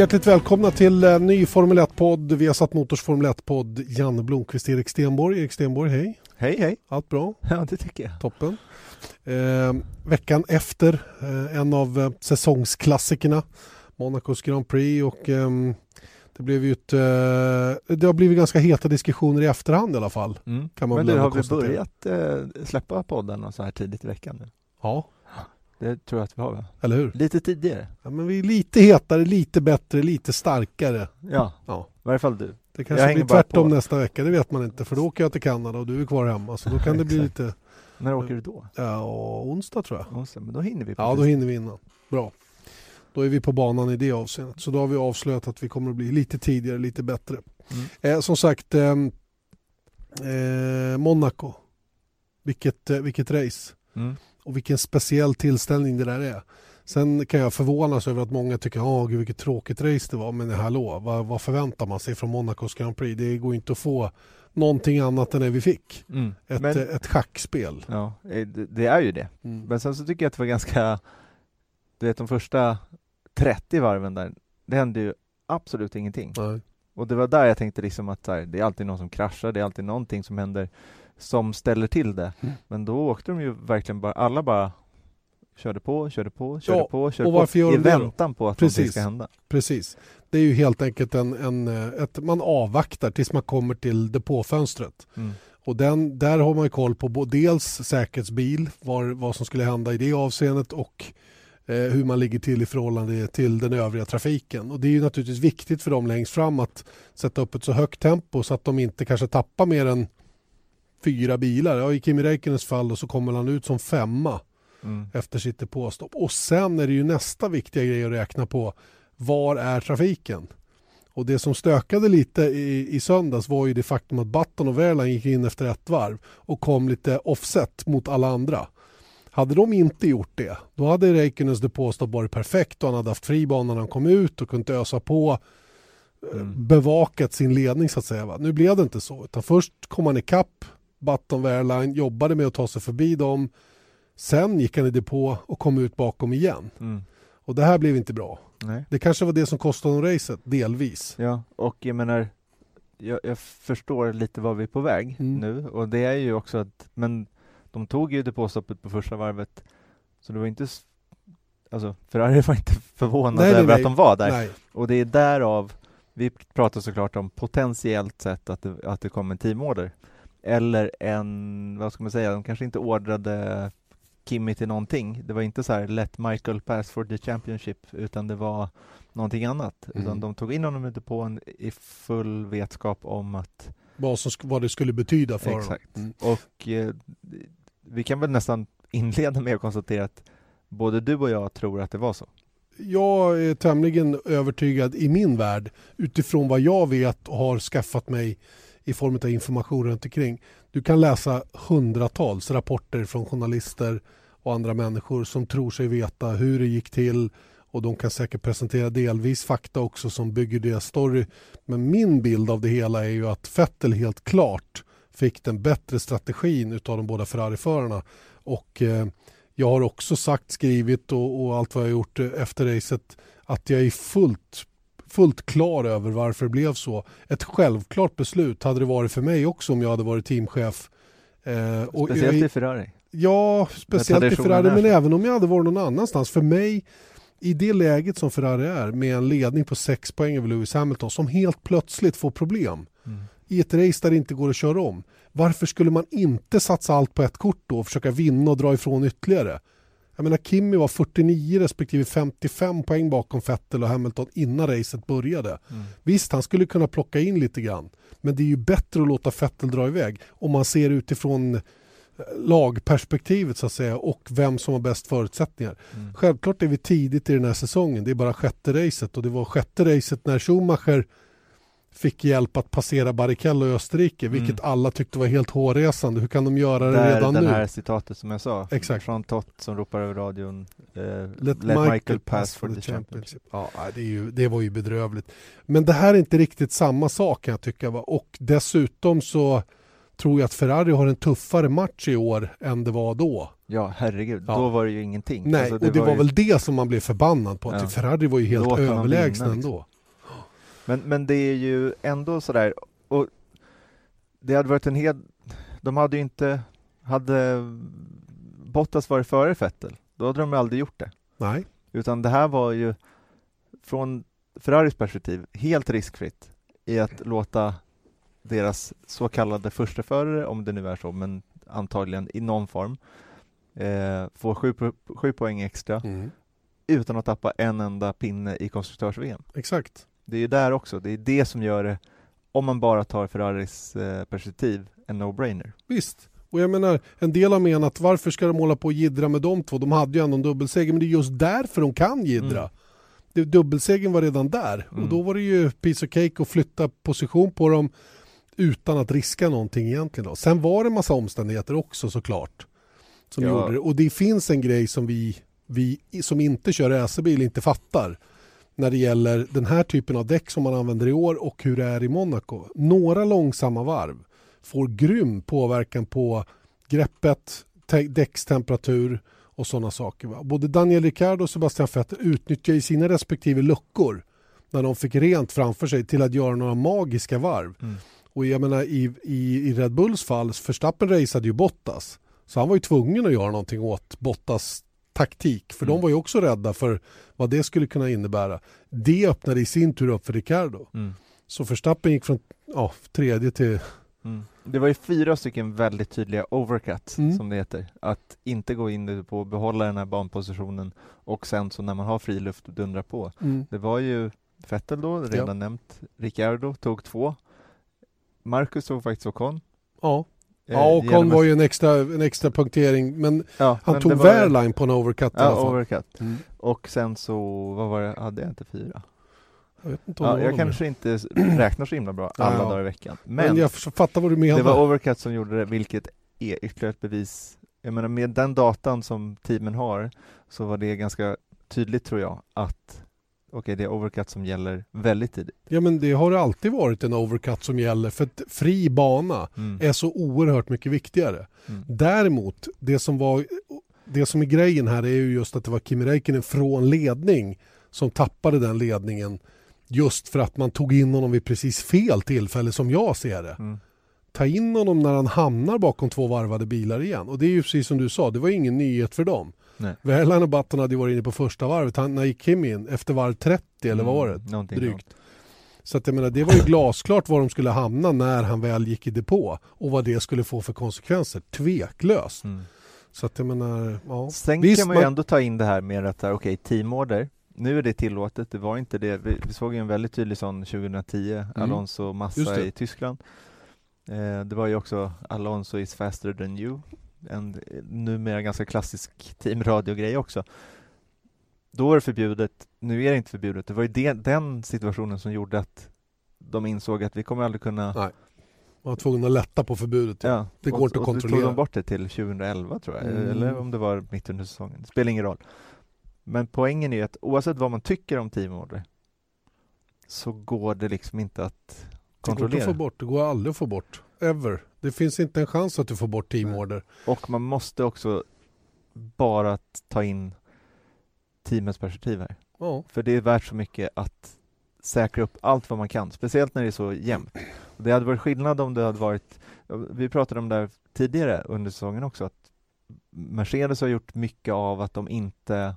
Hjärtligt välkomna till en ny Formel 1-podd. Vi har satt Motors Formel 1-podd. Janne Blomqvist, Erik Stenborg. Erik Stenborg, hej. Hej, hej. Allt bra? Ja, det tycker jag. Toppen. Eh, veckan efter eh, en av eh, säsongsklassikerna, Monacos Grand Prix och eh, det blev ju ett, eh, det har blivit ganska heta diskussioner i efterhand i alla fall. Mm. Kan man Men du, har vi börjat eh, släppa podden så här tidigt i veckan nu? Ja, Det tror jag att vi har, va? eller hur? Lite tidigare? Ja, men vi är lite hetare, lite bättre, lite starkare. Ja, Ja. i varje fall du. Det Jag kanske hänger blir tvärtom på. nästa vecka, det vet man inte. För då åker jag till Kanada och du är kvar hemma. Så då kan det bli lite, När åker du då? ja, onsdag tror jag. Onsdag, men då hinner vi. Ja, då hinner vi innan. Bra. Då är vi på banan i det avseendet. Så då har vi avslöjat att vi kommer att bli lite tidigare, lite bättre. Mm. Eh, som sagt, eh, eh, Monaco. Vilket, eh, vilket race. Mm. Och vilken speciell tillställning det där är. Sen kan jag förvånas över att många tycker att vilket tråkigt race det var. Men hallå, vad, vad förväntar man sig från Monacos Grand Prix? Det går inte att få någonting annat än det vi fick. Mm. Ett, Men, ett schackspel. ja, eh, det, är ju det. Mm. Men sen så tycker jag att det var ganska, du vet de första 30 varven där, det hände ju absolut ingenting. Nej. Och det var där jag tänkte liksom att här, det är alltid någon som kraschar, det är alltid någonting som händer som ställer till det. Mm. Men då åkte de ju verkligen bara, alla bara körde på, körde på, körde Ja, på, körde på i väntan på att någonting Precis. ska hända. Precis. Det är ju helt enkelt en, en, eh, ett, man avvaktar tills man kommer till depåfönstret. Mm. Och den, där har man ju koll på dels säkerhetsbil, var, vad som skulle hända i det avseendet och eh, hur man ligger till i förhållande till den övriga trafiken. Och det är ju naturligtvis viktigt för dem längst fram att sätta upp ett så högt tempo så att de inte kanske tappar mer än fyra bilar. Ja, I Kimi Räikkönens fall då, så kommer han ut som femma Mm. efter sitt depåstopp. Och sen är det ju nästa viktiga grej att räkna på. Var är trafiken? Och det som stökade lite i, i söndags var ju det faktum att Button och Wehrlein gick in efter ett varv och kom lite offset mot alla andra. Hade de inte gjort det, då hade Räikkönens depåstopp varit perfekt och han hade haft fri bana när han kom ut och kunnat ösa på eh, Mm. bevakat sin ledning så att säga. Va? Nu blev det inte så, utan först kom han ikapp Button Wehrlein, jobbade med att ta sig förbi dem. Sen gick han i depå och kom ut bakom igen. Mm. Och det här blev inte bra. Nej. Det kanske var det som kostade dem racet, delvis. Ja, och jag menar, jag, jag förstår lite var vi är på väg Mm. nu och det är ju också att, men de tog ju depåstoppet på första varvet så det var inte, alltså Ferrari var inte förvånade över nej. att de var där Nej. och det är därav, vi pratar såklart om potentiellt sett att det, att det kom en teamorder eller en, vad ska man säga, de kanske inte ordrade Kimi till någonting. Det var inte så här let Michael pass for the championship utan det var någonting annat. Mm. Utan de tog in honom ute på en i full vetskap om att Vad, som, vad det skulle betyda för Exakt. dem. Mm. och eh, vi kan väl nästan inleda med att konstatera att både du och jag tror att det var så. Jag är tämligen övertygad i min värld utifrån vad jag vet och har skaffat mig i form av information runt omkring. Du kan läsa hundratals rapporter från journalister och andra människor som tror sig veta hur det gick till och de kan säkert presentera delvis fakta också som bygger deras story. Men min bild av det hela är ju att Vettel helt klart fick den bättre strategin utav de båda Ferrari-förarna och eh, jag har också sagt, skrivit och, och allt vad jag gjort efter racet att jag är fullt, fullt klar över varför det blev så. Ett självklart beslut hade det varit för mig också om jag hade varit teamchef. Eh, Speciellt i Ferrari. Ja, speciellt i Ferrari men även om jag hade varit någon annanstans. För mig, i det läget som Ferrari är med en ledning på sex poäng över Lewis Hamilton som helt plötsligt får problem Mm. i ett race där det inte går att köra om. Varför skulle man inte satsa allt på ett kort då och försöka vinna och dra ifrån ytterligare? Jag menar Kimi var 49 respektive 55 poäng bakom Vettel och Hamilton innan racet började. Mm. Visst, han skulle kunna plocka in lite grann. Men det är ju bättre att låta Vettel dra iväg om man ser utifrån lagperspektivet så att säga och vem som har bäst förutsättningar. Mm. Självklart är vi tidigt i den här säsongen. Det är bara sjätte racet och det var sjätte racet när Schumacher fick hjälp att passera Barrichello i Österrike, Mm. vilket alla tyckte var helt hårresande. Hur kan de göra det Där, redan den nu? här citatet som jag sa, Exakt. från Tott som ropar över radion eh, Let, Michael, pass for the championship. Ja, nej, det, ju, det var ju bedrövligt. Men det här är inte riktigt samma sak kan jag tycka. Va? Och dessutom så tror jag att Ferrari har en tuffare match i år än det var då. Ja, herregud, Ja. då var det ju ingenting. Nej, Alltså, och det var, ju- väl det som man blev förbannad på. Att Ja. Ferrari var ju helt honom överlägsna vinna, liksom. Men, men det är ju ändå sådär, och det hade varit en hel... De hade ju inte... Hade Bottas varit före Vettel, då hade de ju aldrig gjort det. Nej, Utan det här var ju från Ferraris perspektiv helt riskfritt i att låta deras så kallade förstaförare, om det nu är så, men antagligen i någon form, eh, få sju, po- sju poäng extra mm. utan att tappa en enda pinne i konstruktörs-VM. exakt. Det är ju där också, det är det som gör det, om man bara tar Ferraris eh, perspektiv, en no-brainer. Visst. Och jag menar, en del har menat varför ska de hålla på och jiddra med de två? De hade ju ändå en dubbelseger, men det är just därför de kan jiddra. Mm. Det, dubbelsegern var redan där Mm. och då var det ju piece of cake att flytta position på dem utan att riska någonting egentligen. Då. Sen var det en massa omständigheter också såklart. Som Ja. gjorde det. Och det finns en grej som vi, vi som inte kör racerbil inte fattar när det gäller den här typen av däck som man använder i år och hur det är i Monaco. Några långsamma varv får grym påverkan på greppet, te- däckstemperatur och sådana saker. Va? Både Daniel Ricciardo och Sebastian Vettel utnyttjar i sina respektive luckor när de fick rent framför sig till att göra några magiska varv. Mm. Och jag menar i, i, i Red Bulls fall, Verstappen raceade ju Bottas. Så han var ju tvungen att göra någonting åt Bottas taktik. För Mm. de var ju också rädda för vad det skulle kunna innebära. Det öppnade i sin tur upp för Ricciardo. Mm. Så Verstappen gick från ja, tredje till... Mm. Det var ju fyra stycken väldigt tydliga overcuts, Mm. som det heter. Att inte gå in på att behålla den här banpositionen och sen så när man har fri luft dundra på. Mm. Det var ju Vettel då, redan Ja. nämnt. Ricciardo tog två. Marcus tog faktiskt Ocon. Ja, ja och att- var ju en extra, en extra punktering. Men ja, han men tog Wehrlein på en overcut i alla Ja, fall. overcut. Mm. Och sen så, vad var det, hade jag inte fyra? Jag vet inte om Ja, jag kanske inte räknar så himla bra alla Ja. dagar i veckan. Men, Men jag fattar vad du menar. det var overcut som gjorde det, vilket är ytterligare ett bevis. Jag menar med den datan som teamen har så var det ganska tydligt tror jag att okej, det är overcut som gäller väldigt tidigt. Ja men det har alltid varit en overcut som gäller för att fri bana Mm. är så oerhört mycket viktigare. Mm. Däremot, det som, var, det som är grejen här är ju just att det var Kimi Räikkönen från ledning som tappade den ledningen just för att man tog in honom vid precis fel tillfälle som jag ser det. Mm. Ta in honom när han hamnar bakom två varvade bilar igen. Och det är ju precis som du sa, det var ingen nyhet för dem. Nej. Och Button hade ju varit inne på första varvet. Han, när gick Kimi in? Efter varv 30 eller vad var det? Mm, Någonting Drygt. sånt. Så att jag menar, det var ju glasklart var de skulle hamna när han väl gick i depå och vad det skulle få för konsekvenser. Tveklöst. Mm. Så att jag menar, ja. Sen Visst, kan man ju ändå ta in det här med att, okej, teamorder, nu är det tillåtet, det var inte det. Vi, vi såg ju en väldigt tydlig sån 2010, Alonso Just Massa i Tyskland. Eh, det var ju också Alonso is faster than you, en numera ganska klassisk teamradiogrej också. Då var det förbjudet, nu är det inte förbjudet. Det var ju det, den situationen som gjorde att de insåg att vi kommer aldrig kunna Nej, Man var tvungen att lätta på förbudet. Ja, Det går och, inte att och kontrollera. tog de bort det till 2011 tror jag, Mm. eller om det var mitt under säsongen. Det spelar ingen roll. Men poängen är att oavsett vad man tycker om teamorder så går det liksom inte att Det går inte att kontrollera. få bort. Det går aldrig att få bort. Ever. Det finns inte en chans att du får bort teamorder. Och man måste också bara ta in teamets perspektiv här. Ja. För det är värt så mycket att säkra upp allt vad man kan, speciellt när det är så jämnt. Och Det hade varit skillnad om det hade varit, vi pratade om det här tidigare under säsongen också, att Mercedes har gjort mycket av att de inte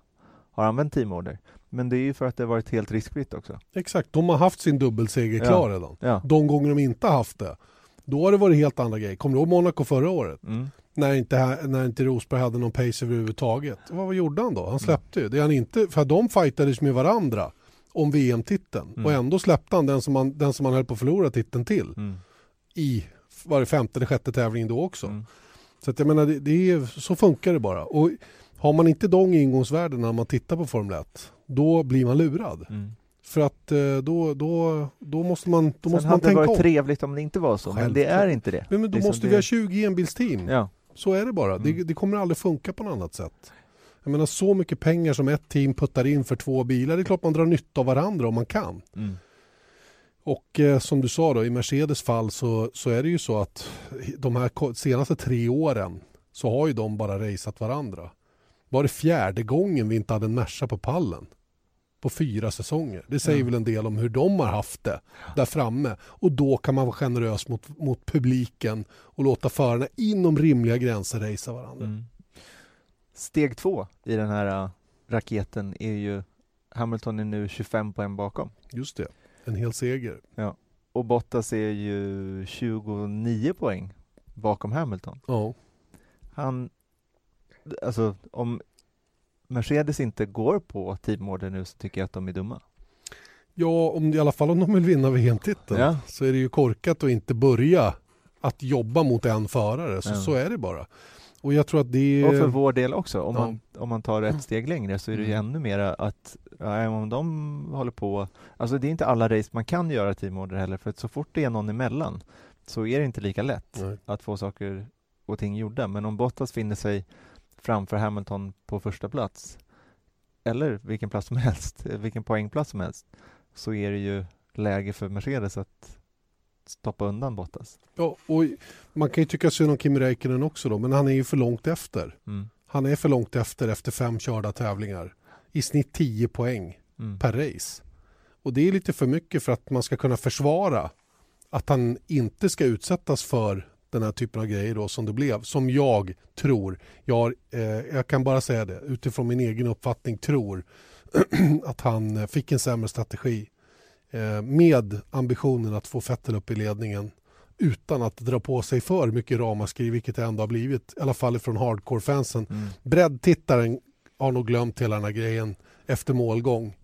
har använt teamorder. Men det är ju för att det har varit helt riskfritt också. Exakt, de har haft sin dubbelseger Ja. klar redan. Ja. De gånger de inte haft det, då har det varit helt andra grejer. Kommer du ihåg Monaco förra året? Mm. När inte, när inte Rosberg hade någon pace överhuvudtaget. Vad gjorde han då? Han släppte ju. Det han inte, för de fightades med varandra om VM-titeln. Mm. Och ändå släppte han den som han, den som han höll på att förlora titeln till. Mm. I var det femte eller sjätte tävlingen då också. Mm. Så att jag menar, det, det är, så funkar det bara. Och har man inte de ingångsvärdena när man tittar på Formel 1, då blir man lurad. Mm. För att eh, då, då, då måste man, då Sen måste man hade det tänka varit om. trevligt om det inte var så, men det Självklart. är inte det. Men, men då Liksom måste det- vi ha 20 enbilsteam. Ja. Så är det bara. Det, Mm. det kommer aldrig funka på något annat sätt. Jag menar så mycket pengar som ett team puttar in för två bilar, det är klart man drar nytta av varandra om man kan. Mm. Och eh, som du sa då, i Mercedes fall så, så är det ju så att de här senaste tre åren så har ju de bara raceat varandra. Var det fjärde gången vi inte hade en Merca på pallen? På fyra säsonger. Det säger Ja. väl en del om hur de har haft det där framme. Och då kan man vara generös mot, mot publiken och låta förarna inom rimliga gränser racea varandra. Mm. Steg två i den här äh, raketen är ju Hamilton är nu 25 poäng bakom Just det, en hel seger. och Bottas är ju 29 poäng bakom Hamilton. Ja. Han, alltså om Mercedes inte går på teamorder nu så tycker jag att de är dumma. Ja, om, i alla fall om de vill vinna VM-titeln Ja. så är det ju korkat att inte börja att jobba mot en förare. Så, Ja. så är det bara. Och jag tror att det Och för vår del också, om, Ja. man, om man tar ett steg längre så är det ju Mm. ännu mera att ja, om de håller på, alltså det är inte alla race man kan göra teamorder heller för att så fort det är någon emellan så är det inte lika lätt Nej. att få saker och ting gjorda. Men om Bottas finner sig framför Hamilton på första plats eller vilken plats som helst, vilken poängplats som helst så är det ju läge för Mercedes att stoppa undan Bottas. Ja, och man kan ju tycka synd om Kimi Räikkönen också då, men han är ju för långt efter. Mm. Han är för långt efter efter fem körda tävlingar. I snitt 10 poäng Mm. per race. Och det är lite för mycket för att man ska kunna försvara att han inte ska utsättas för den här typen av grejer då som det blev. Som jag tror, jag, eh, jag kan bara säga det utifrån min egen uppfattning, tror att han eh, fick en sämre strategi eh, med ambitionen att få Vettel upp i ledningen utan att dra på sig för mycket ramaskri, vilket det ändå har blivit, i alla fall från hardcore-fansen. Mm. Breddtittaren har nog glömt hela den här grejen efter målgång.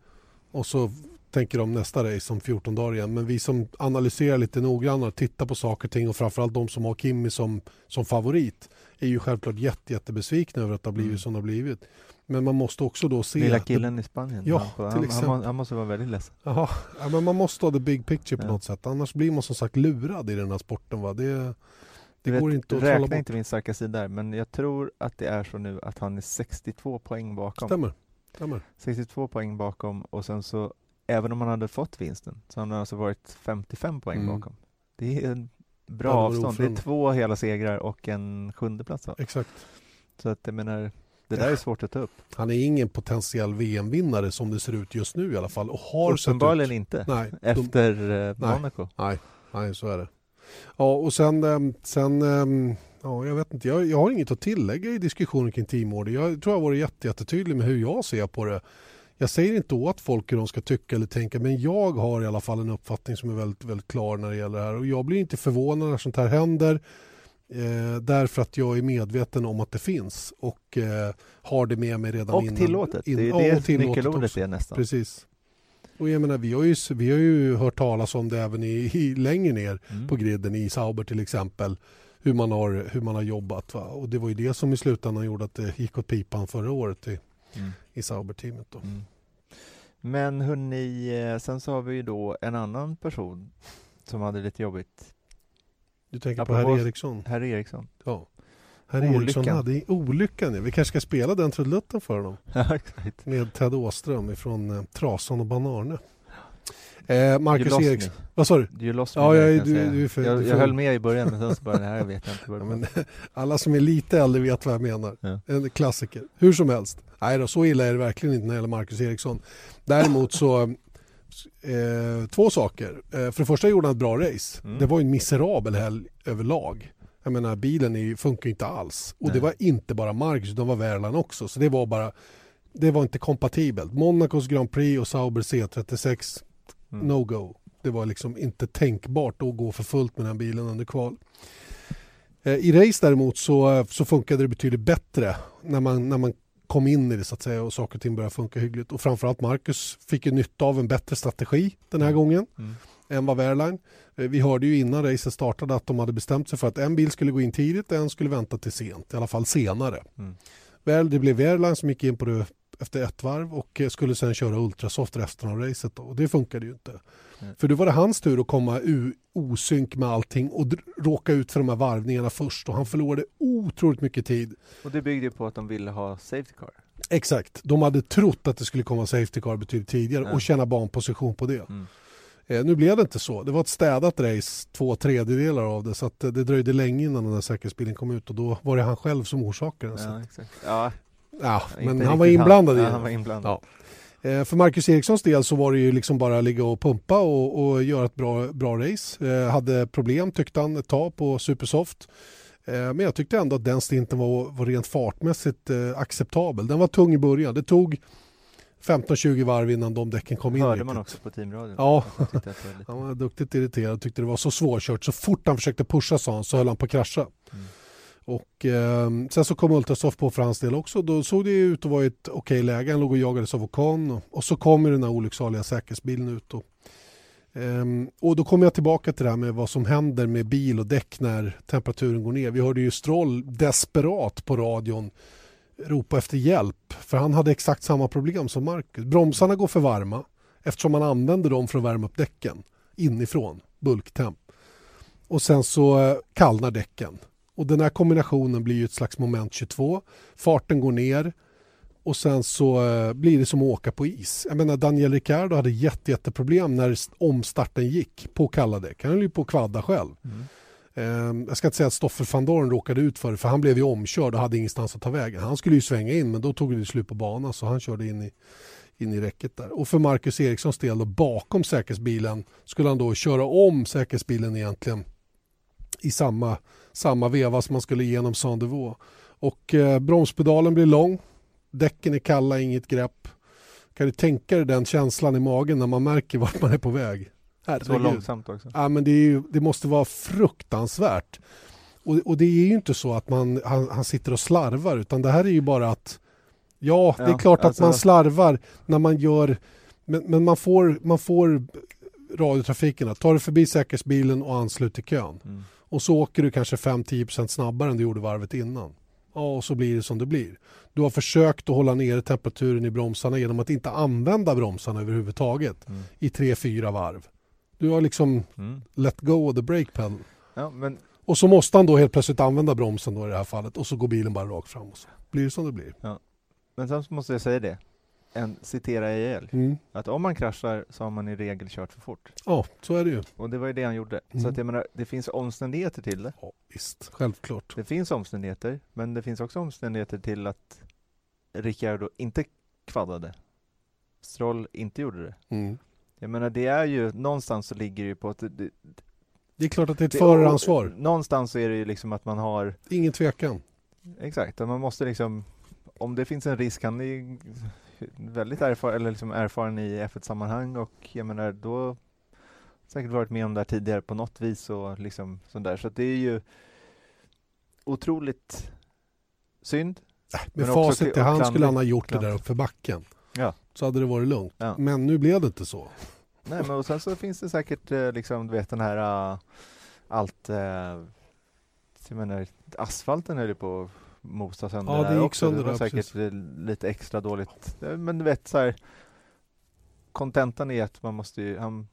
Och så tänker de nästa race om 14 dagar igen. Men vi som analyserar lite noggrannare, tittar på saker och ting och framförallt de som har Kimi som, som favorit är ju självklart jätte, jättebesvikna över att det har blivit Mm. som det har blivit. Men man måste också då se... Lilla att det- killen i Spanien, Ja, han, till han, han, exempel. må- han måste vara väldigt ledsen. Jaha, ja, men man måste ha the big picture på Ja. något sätt. Annars blir man som sagt lurad i den här sporten. Va? Det, det vet, går inte att Räkna inte min starka sida där, men jag tror att det är så nu att han är 62 poäng bakom. Stämmer. Stämmer. 62 poäng bakom och sen så, även om han hade fått vinsten, så han alltså varit 55 poäng Mm. bakom. Det är en bra Ja, det avstånd. Det är två hela segrar och en sjunde plats. va? Exakt. Så att jag menar, det där är svårt att ta upp. Han är ingen potentiell VM-vinnare som det ser ut just nu i alla fall. Och har Uppenbarligen inte, Nej, de, efter eh, Nej. Monaco. nej, så är det. Ja, och sen, ehm, sen ehm, ja, jag vet inte, jag, jag har inget att tillägga i diskussionen kring teamorder. Jag tror jag har varit jätte, jättetydlig med hur jag ser på det. Jag säger inte åt folk hur de ska tycka eller tänka, men jag har i alla fall en uppfattning som är väldigt, väldigt klar när det gäller det här. Och jag blir inte förvånad när sånt här händer. Eh, därför att jag är medveten om att det finns och eh, har det med mig redan Och innan. tillåtet, in- det är ja, det och tillåtet nyckelordet är nästan. Precis. Och jag menar, vi har ju, vi har ju hört talas om det även i, i längre ner Mm. på griden i Sauber till exempel. Hur man har, hur man har jobbat. Va? Och det var ju det som i slutändan gjorde att det gick åt pipan förra året i, Mm. i Sauber-teamet. Då. Mm. Men hörni, eh, sen så har vi ju då en annan person som hade lite jobbigt. Du tänker på Apropå- herr Eriksson? Herr Eriksson. Ja. Herr Eriksson Olyckan. hade i olyckan. ja. Vi kanske ska spela den trudelutten för honom. Ja. Med Ted Åström från eh, Trasan och Banarne. Eh, Marcus Eriksson. Vad sa du? You lost me Ja, jag- kan du- du för- jag, jag höll med i början men sen så bara, det här vet jag inte det men, alla som är lite äldre vet vad jag menar. Ja. En klassiker. Hur som helst. Nej då, så illa är det verkligen inte när det gäller Marcus Eriksson. Däremot så, eh, två saker. Eh, för det första gjorde han ett bra race. Mm. Det var ju en miserabel helg överlag. Jag menar bilen är, funkar inte alls. Och det Nej. var inte bara Marcus, utan det var Verlan också. Så det var bara, det var inte kompatibelt. Monacos Grand Prix och Sauber C36, Mm. no go. Det var liksom inte tänkbart att gå för fullt med den bilen under kval. Eh, I race däremot så, så funkade det betydligt bättre när man, när man kom in i det så att säga och saker och ting började funka hyggligt. Och framförallt Marcus fick ju nytta av en bättre strategi den här Mm. gången. Mm. Envav Airline. Eh, vi hörde ju innan racet startade att de hade bestämt sig för att en bil skulle gå in tidigt och en skulle vänta till sent, i alla fall senare. Mm. Väl, det blev Airline som gick in på det efter ett varv och eh, skulle sen köra Ultrasoft resten av racet. Då. Och det funkade ju inte. Mm. För då var det hans tur att komma ur osynk med allting och råka ut för de här varvningarna först och han förlorade otroligt mycket tid. Och det byggde ju på att de ville ha Safety Car. Exakt, de hade trott att det skulle komma Safety Car betydligt tidigare Ja. och tjäna banposition på det. Mm. Eh, nu blev det inte så. Det var ett städat race, två tredjedelar av det. Så att eh, det dröjde länge innan den där säkerhetsbilen kom ut och då var det han själv som orsakade den. Ja, exakt. Ja, Ja, men han var inblandad i ja, det. han var inblandad. Ja. Eh, För Marcus Erikssons del så var det ju liksom bara ligga och pumpa och, och göra ett bra, bra race. Eh, hade problem tyckte han ett tag på Supersoft. Eh, men jag tyckte ändå att den stinten var, var rent fartmässigt eh, acceptabel. Den var tung i början. Det tog 15-20 varv innan de däcken kom in. Hörde riktigt. man också på teamradion. Ja. Lite- Han var duktigt irriterad tyckte det var så svårkört. Så fort han försökte pusha sa han så höll han på att krascha. Mm. Och eh, sen så kom Ultrasoft på för hans del också. Då såg det ut att vara ett okej läge. Han låg och jagades av Ocon. Och, och så kom den här olycksaliga säkerhetsbilen ut. Och, eh, och då kommer jag tillbaka till det här med vad som händer med bil och däck när temperaturen går ner. Vi hörde ju Stroll desperat på radion ropa efter hjälp. För han hade exakt samma problem som Marcus. Bromsarna går för varma eftersom man använder dem för att värma upp däcken inifrån, bulktemp. Och sen så eh, kallnar däcken. Och den här kombinationen blir ju ett slags moment 22. Farten går ner och sen så eh, blir det som att åka på is. Jag menar Daniel Ricciardo hade jätte, jätteproblem när omstarten gick på kalla däck. Han höll ju på att kvadda själv. Mm. Eh, jag ska inte säga att Stoffer van Dorn råkade ut för det för han blev ju omkörd och hade ingenstans att ta vägen. Han skulle ju svänga in men då tog det slut på banan så han körde in i, in i räcket där. Och för Marcus Erikssons del då, bakom säkerhetsbilen skulle han då köra om säkerhetsbilen egentligen i samma, samma veva som man skulle igenom Sandevaux. Och eh, bromspedalen blir lång, däcken är kalla, inget grepp. Kan du tänka dig den känslan i magen när man märker vart man är på väg? Så Herregud. långsamt också. Ja, men det, ju, det måste vara fruktansvärt. Och, och det är ju inte så att man, han, han sitter och slarvar utan det här är ju bara att Ja, det är Ja, klart att alltså- man slarvar när man gör men, men man, får, man får radiotrafiken att ta dig förbi säkerhetsbilen och anslut till kön. Mm. Och så åker du kanske 5-10% snabbare än du gjorde varvet innan. Ja, och så blir det som det blir. Du har försökt att hålla nere temperaturen i bromsarna genom att inte använda bromsarna överhuvudtaget Mm. i 3-4 varv. Du har liksom Mm. let go of the brake pedal. Ja, men Och så måste han då helt plötsligt använda bromsen då i det här fallet och så går bilen bara rakt fram och så blir det som det blir. Men sen måste jag säga det, en, citera ihjäl, Mm. att om man kraschar så har man i regel kört för fort. Ja, så är det ju. Och det var ju det han gjorde. Mm. Så att jag menar, det finns omständigheter till det. Ja, visst, självklart. Det finns omständigheter, men det finns också omständigheter till att Ricciardo inte kvaddade. Stroll inte gjorde det. Mm. Jag menar, det är ju, någonstans så ligger det ju på att det, det, Det är klart att det är ett föraransvar. Någonstans är det ju liksom att man har, Ingen tvekan. exakt, man måste liksom, om det finns en risk, han är väldigt erfaren, eller liksom erfaren i F1-sammanhang och jag menar, då säkert varit med om det här tidigare på något vis och liksom sånt där. Så det är ju otroligt synd. Med Men facit i hand skulle han ha gjort det där Klantigt. uppe för backen. Ja. Så hade det varit lugnt. Ja. Men nu blev det inte så. Nej, men och sen så finns det säkert eh, liksom, du vet den här uh, allt, uh, jag menar, asfalten höll ju på mosa sönder Ja, det där gick också. sönder det var säkert precis. lite extra dåligt. Men du vet så här, kontentan är att man måste ju, han,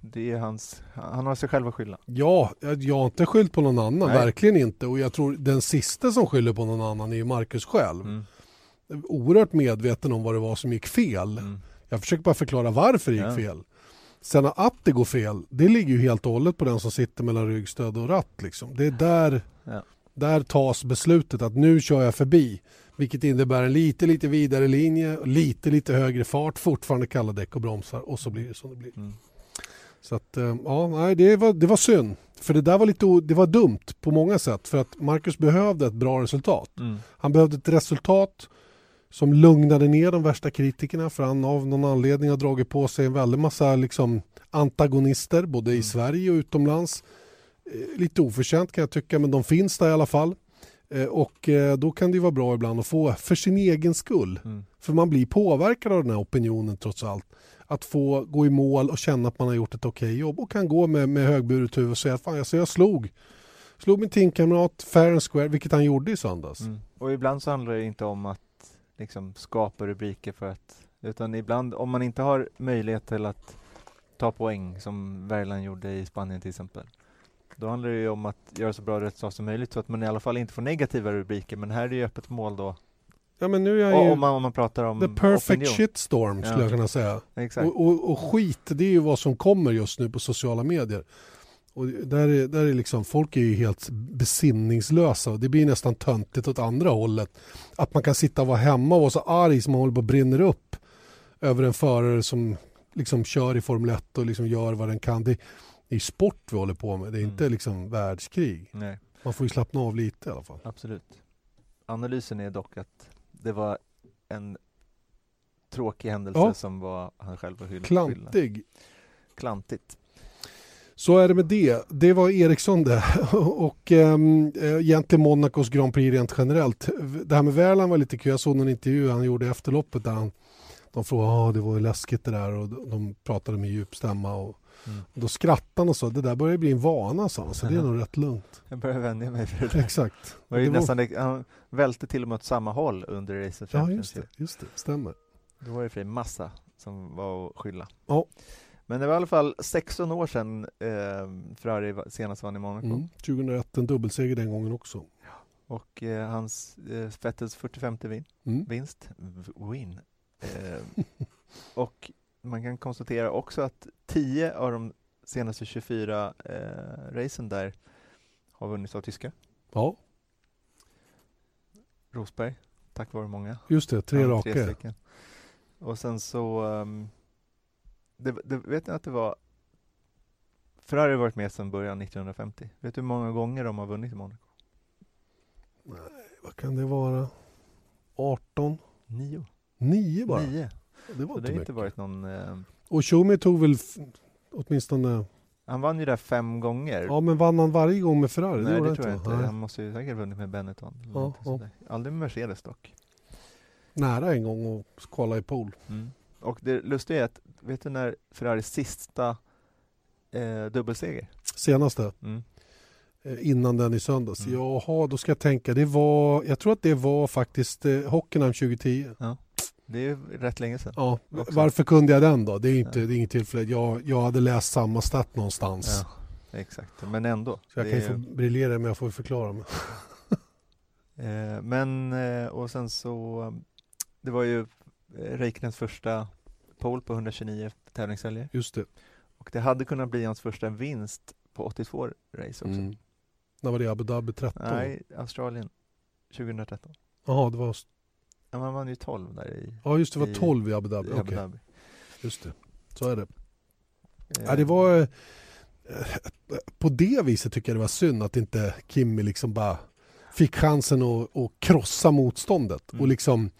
det är hans, han har sig själv att skylla. Ja, jag jag har inte skyllt på någon annan, Nej. verkligen inte. Och jag tror den sista som skyller på någon annan är ju Marcus själv. Mm. Oerhört medveten om vad det var som gick fel. Mm. Jag försöker bara förklara varför det gick Ja. fel. Sen att det går fel, det ligger ju helt och hållet på den som sitter mellan ryggstöd och ratt. Liksom. Det är där, Ja. Där tas beslutet att nu kör jag förbi. Vilket innebär en lite, lite vidare linje, lite, lite högre fart, fortfarande kalla däck och bromsar och så blir det som det blir. Mm. Så att, eh, ja, nej, det var, det var synd. För det där var lite det var dumt på många sätt. För att Marcus behövde ett bra resultat. Mm. Han behövde ett resultat som lugnade ner de värsta kritikerna för han av någon anledning har dragit på sig en väldig massa liksom, antagonister både i Mm. Sverige och utomlands. Eh, Lite oförtjänt kan jag tycka men de finns där i alla fall. Eh, och eh, då kan det vara bra ibland att få, för sin egen skull, Mm. för man blir påverkad av den här opinionen trots allt, att få gå i mål och känna att man har gjort ett okej jobb och kan gå med, med högburet huvud och säga att fan, alltså jag slog, slog min teamkamrat fair and square, vilket han gjorde i söndags. Mm. Och ibland så handlar det inte om att liksom skapa rubriker för att utan ibland om man inte har möjlighet till att ta poäng som Värland gjorde i Spanien till exempel. Då handlar det ju om att göra så bra resultat som möjligt så att man i alla fall inte får negativa rubriker men här är det ju öppet mål då. Ja men nu är jag ju om, man, om man pratar om the perfect opinion. shitstorm skulle Ja. jag kunna säga. Exakt. Och, och, och skit, det är ju vad som kommer just nu på sociala medier. Och där är, där är liksom, folk är ju helt besinningslösa och det blir nästan töntigt åt andra hållet. Att man kan sitta och vara hemma och vara så arg som man håller på att brinner upp över en förare som liksom kör i Formel 1 och liksom gör vad den kan. Det, det är sport vi håller på med, det är Mm. inte liksom världskrig. Nej, Man får ju slappna av lite i alla fall. absolut. Analysen är dock att det var en tråkig händelse Ja. som var han själv var hyll- hyllad. Klantig. Klantigt. Så är det med det. Det var Eriksson det. Och ähm, egentligen Monacos Grand Prix rent generellt. Det här med Värland var lite kul. Jag såg någon intervju han gjorde efter loppet där han, de frågade ah, det var läskigt det där och de pratade med djup stämma. Och, Mm. då skrattade han och sa det där börjar bli en vana sa han, så det är nog rätt lugnt. Jag börjar vänja mig för det där. Exakt. var ju Det nästan, det- han välte till och med åt samma håll under Race of Ja just det, just det, stämmer. Då var det för en massa som var att skylla. Ja. Men det var i alla fall 16 år sedan eh, Ferrari senast vann i Monaco. Mm. 2001 en dubbelseger den gången också. Och eh, hans eh, Vettels 45 vin, Mm. vinst, win. Eh, och man kan konstatera också att 10 av de senaste 24 eh, racen där har vunnits av tyskar. Ja, Rosberg, tack vare många. just det, tre Ja, raka. stycken. Och sen så, ehm, det, det, vet ni att det var Ferrari har varit med sedan början 1950. Vet du hur många gånger de har vunnit i Monaco? Vad kan det vara? 18? Nio. 9 bara? Nio. Det var Så det inte har inte varit någon... ehm, Och Schumi tog väl åtminstone... han vann ju där fem gånger. Ja men vann han varje gång med Ferrari? Nej, det han tror jag inte. Nej. Han måste ju säkert vunnit med Benetton. Ja, ja. Aldrig med Mercedes dock. Nära en gång att kvala i pool. Mm. Och det lustiga är att, vet du när Ferraris sista eh, dubbelseger? Senaste, Mm. eh, innan den i söndags. Mm. Jaha, då ska jag tänka. Det var, jag tror att det var faktiskt eh, Hockenheim 2010. Det är rätt länge sedan. Ja, Också. varför kunde jag den då? Det är inte, Ja. det är inget tillfälle. Jag, jag hade läst samma stat någonstans. Ja, exakt. Men ändå. Så jag kan ju få briljera men jag får förklara mig. Eh, men, eh, och sen så, det var ju eh, Räikkönens första pole på 129 tävlingshelger Just det. och det hade kunnat bli hans första vinst på 82 race också. Mm. När var det? Abu Dhabi 13? Nej, Australien 2013. Jaha, det var... Ja, man vann ju 12 där i, Ja just det, var 12 i Abu Dhabi. i Abu Dhabi. just det. Så är det. Eh, Ja, det var... eh, På det viset tycker jag det var synd att inte Kimmy liksom bara fick chansen att, att krossa motståndet Mm. och liksom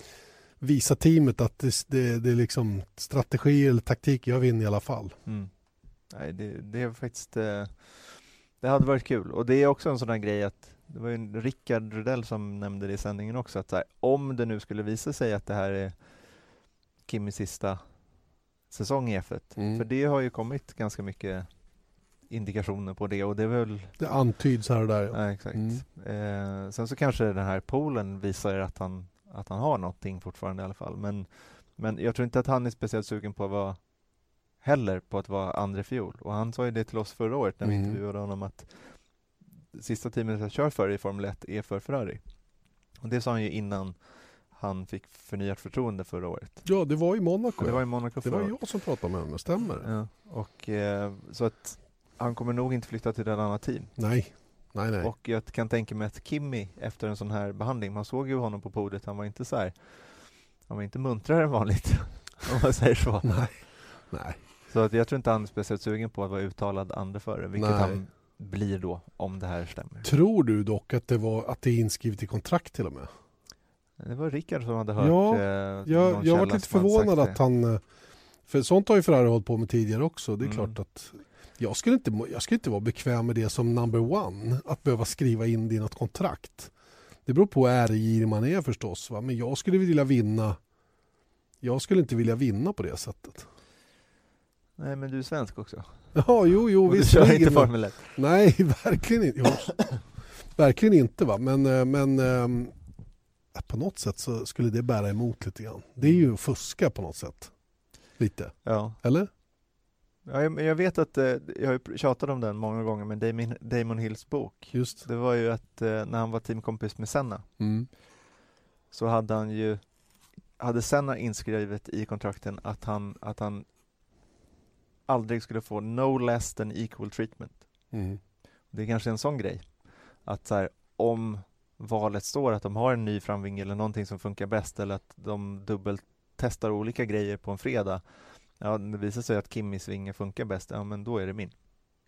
visa teamet att det, det, det är liksom strategi eller taktik, jag vinner i alla fall. Mm. Nej, det, det är faktiskt eh, Det hade varit kul och det är också en sån där grej att det var ju Rickard Rudell som nämnde det i sändningen också att så här, om det nu skulle visa sig att det här är Kimmys sista säsong i F1 Mm. för det har ju kommit ganska mycket indikationer på det och det är väl Det antyds här och där. Ja. ja, exakt. Mm. Eh, sen så kanske den här poolen visar att han, att han har någonting fortfarande i alla fall men, men jag tror inte att han är speciellt sugen på att vara heller på att vara andra fiol och han sa ju det till oss förra året när vi Mm. intervjuade honom att sista teamet jag kör för i Formel 1 är för Ferrari och det sa han ju innan han fick förnyat förtroende förra året. ja, det var i Monaco. Det var i Monaco det var jag som pratade med honom, stämmer det? Ja, och eh, så att han kommer nog inte flytta till ett annat team. Nej, nej, nej. Och jag kan tänka mig att Kimmy efter en sån här behandling, man såg ju honom på podiet, han var inte så här, han var inte muntrare än vanligt, om man säger så. nej. nej. Så att jag tror inte han är speciellt sugen på att vara uttalad andeförare, vilket Nej. han blir då, om det här stämmer. Tror du dock att det, var, att det är inskrivet i kontrakt till och med? Det var Rickard som hade hört Ja, eh, Jag, jag var lite förvånad att han... eh, För sånt har ju Ferrari hållit på med tidigare också. Det är Mm. klart att... Jag skulle, inte, jag skulle inte vara bekväm med det som number one. Att behöva skriva in det i något kontrakt. Det beror på hur ärgirig man är förstås. Va? Men jag skulle vilja vinna. Jag skulle inte vilja vinna på det sättet. Nej, men du är svensk också. Ja, jo, jo, Och du visst. kör inte Formel 1. Nej, verkligen inte. Jo, verkligen inte. Va? Men, eh, men ehm, på något sätt så skulle det bära emot lite grann. Det är ju att fuska på något sätt. Lite, Ja. eller? Ja, jag, vet att, eh, jag har tjatat om den många gånger, men Damon, Damon Hills bok, Just. det var ju att eh, när han var teamkompis med Senna, Mm. så hade han ju, hade Senna inskrivet i kontrakten att han, att han aldrig skulle få no less than equal treatment. Mm. Det är kanske en sån grej, att så här, om valet står att de har en ny framvinge eller någonting som funkar bäst eller att de dubbeltestar olika grejer på en fredag, ja, det visar sig att Kimmis vinge funkar bäst, ja men då är det min.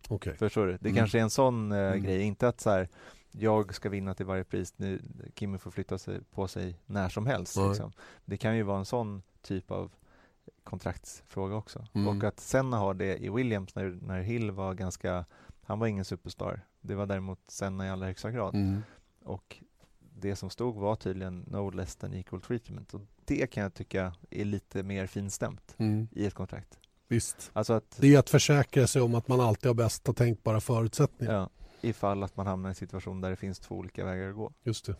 Okej. Förstår du? Det Mm. kanske är en sån eh, Mm. grej, inte att så här, jag ska vinna till varje pris, nu, Kimmy får flytta sig på sig när som helst. Liksom. Det kan ju vara en sån typ av kontraktsfråga också. Mm. Och att Senna har det i Williams när, när Hill var ganska, han var ingen superstar. Det var däremot Senna i allra högsta grad. Mm. Och det som stod var tydligen no less than equal treatment. Och det kan jag tycka är lite mer finstämt Mm. i ett kontrakt. Visst. Alltså att Det är att försäkra sig om att man alltid har bästa tänkbara förutsättningar. Ja, ifall att man hamnar i en situation där det finns två olika vägar att gå. Just det.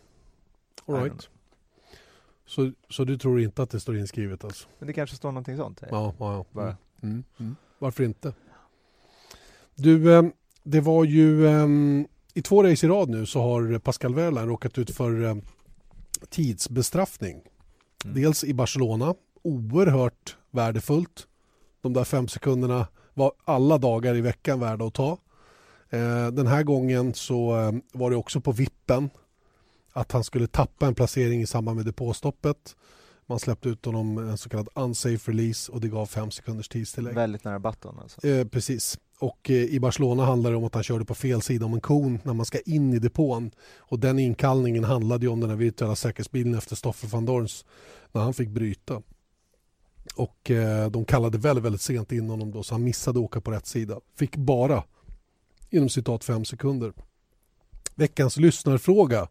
All right. Så, så du tror inte att det står inskrivet alltså? Men det kanske står någonting sånt? Ja, ja, ja. Bara. Mm. Mm. Varför inte? Du, eh, det var ju eh, i två race i rad nu så har Pascal Wehrlein råkat ut för eh, tidsbestraffning. Mm. Dels i Barcelona, oerhört värdefullt. De där fem sekunderna var alla dagar i veckan värda att ta. Eh, Den här gången så var det också på vippen att han skulle tappa en placering i samband med depåstoppet. Man släppte ut honom en så kallad unsafe release och det gav fem sekunders tidstillägg. Väldigt nära button alltså. Eh, precis. Och eh, i Barcelona handlar det om att han körde på fel sida om en kon när man ska in i depån. Och den inkallningen handlade om den här virtuella säkerhetsbilen efter Stoffer van Dorns när han fick bryta. Och eh, de kallade väldigt, väldigt sent in honom då så han missade att åka på rätt sida. Fick bara, inom citat, fem sekunder. Veckans lyssnarfråga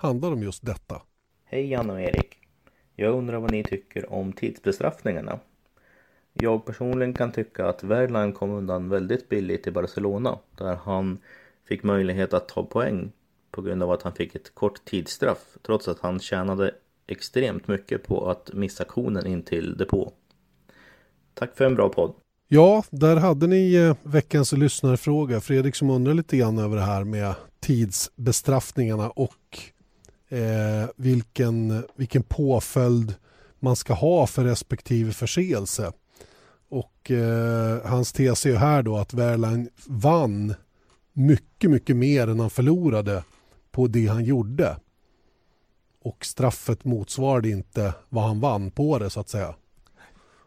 handlar om just detta. Hej Janne och Erik. Jag undrar vad ni tycker om tidsbestraffningarna. Jag personligen kan tycka att Wehrlein kom undan väldigt billigt i Barcelona där han fick möjlighet att ta poäng på grund av att han fick ett kort tidsstraff trots att han tjänade extremt mycket på att missa konen in till depå. Tack för en bra podd. Ja, där hade ni eh, veckans lyssnarfråga. Fredrik som undrar lite grann över det här med tidsbestraffningarna och eh, vilken, vilken påföljd man ska ha för respektive förseelse. Och eh, hans tes är ju här då att Wehrlein vann mycket, mycket mer än han förlorade på det han gjorde. Och straffet motsvarade inte vad han vann på det så att säga.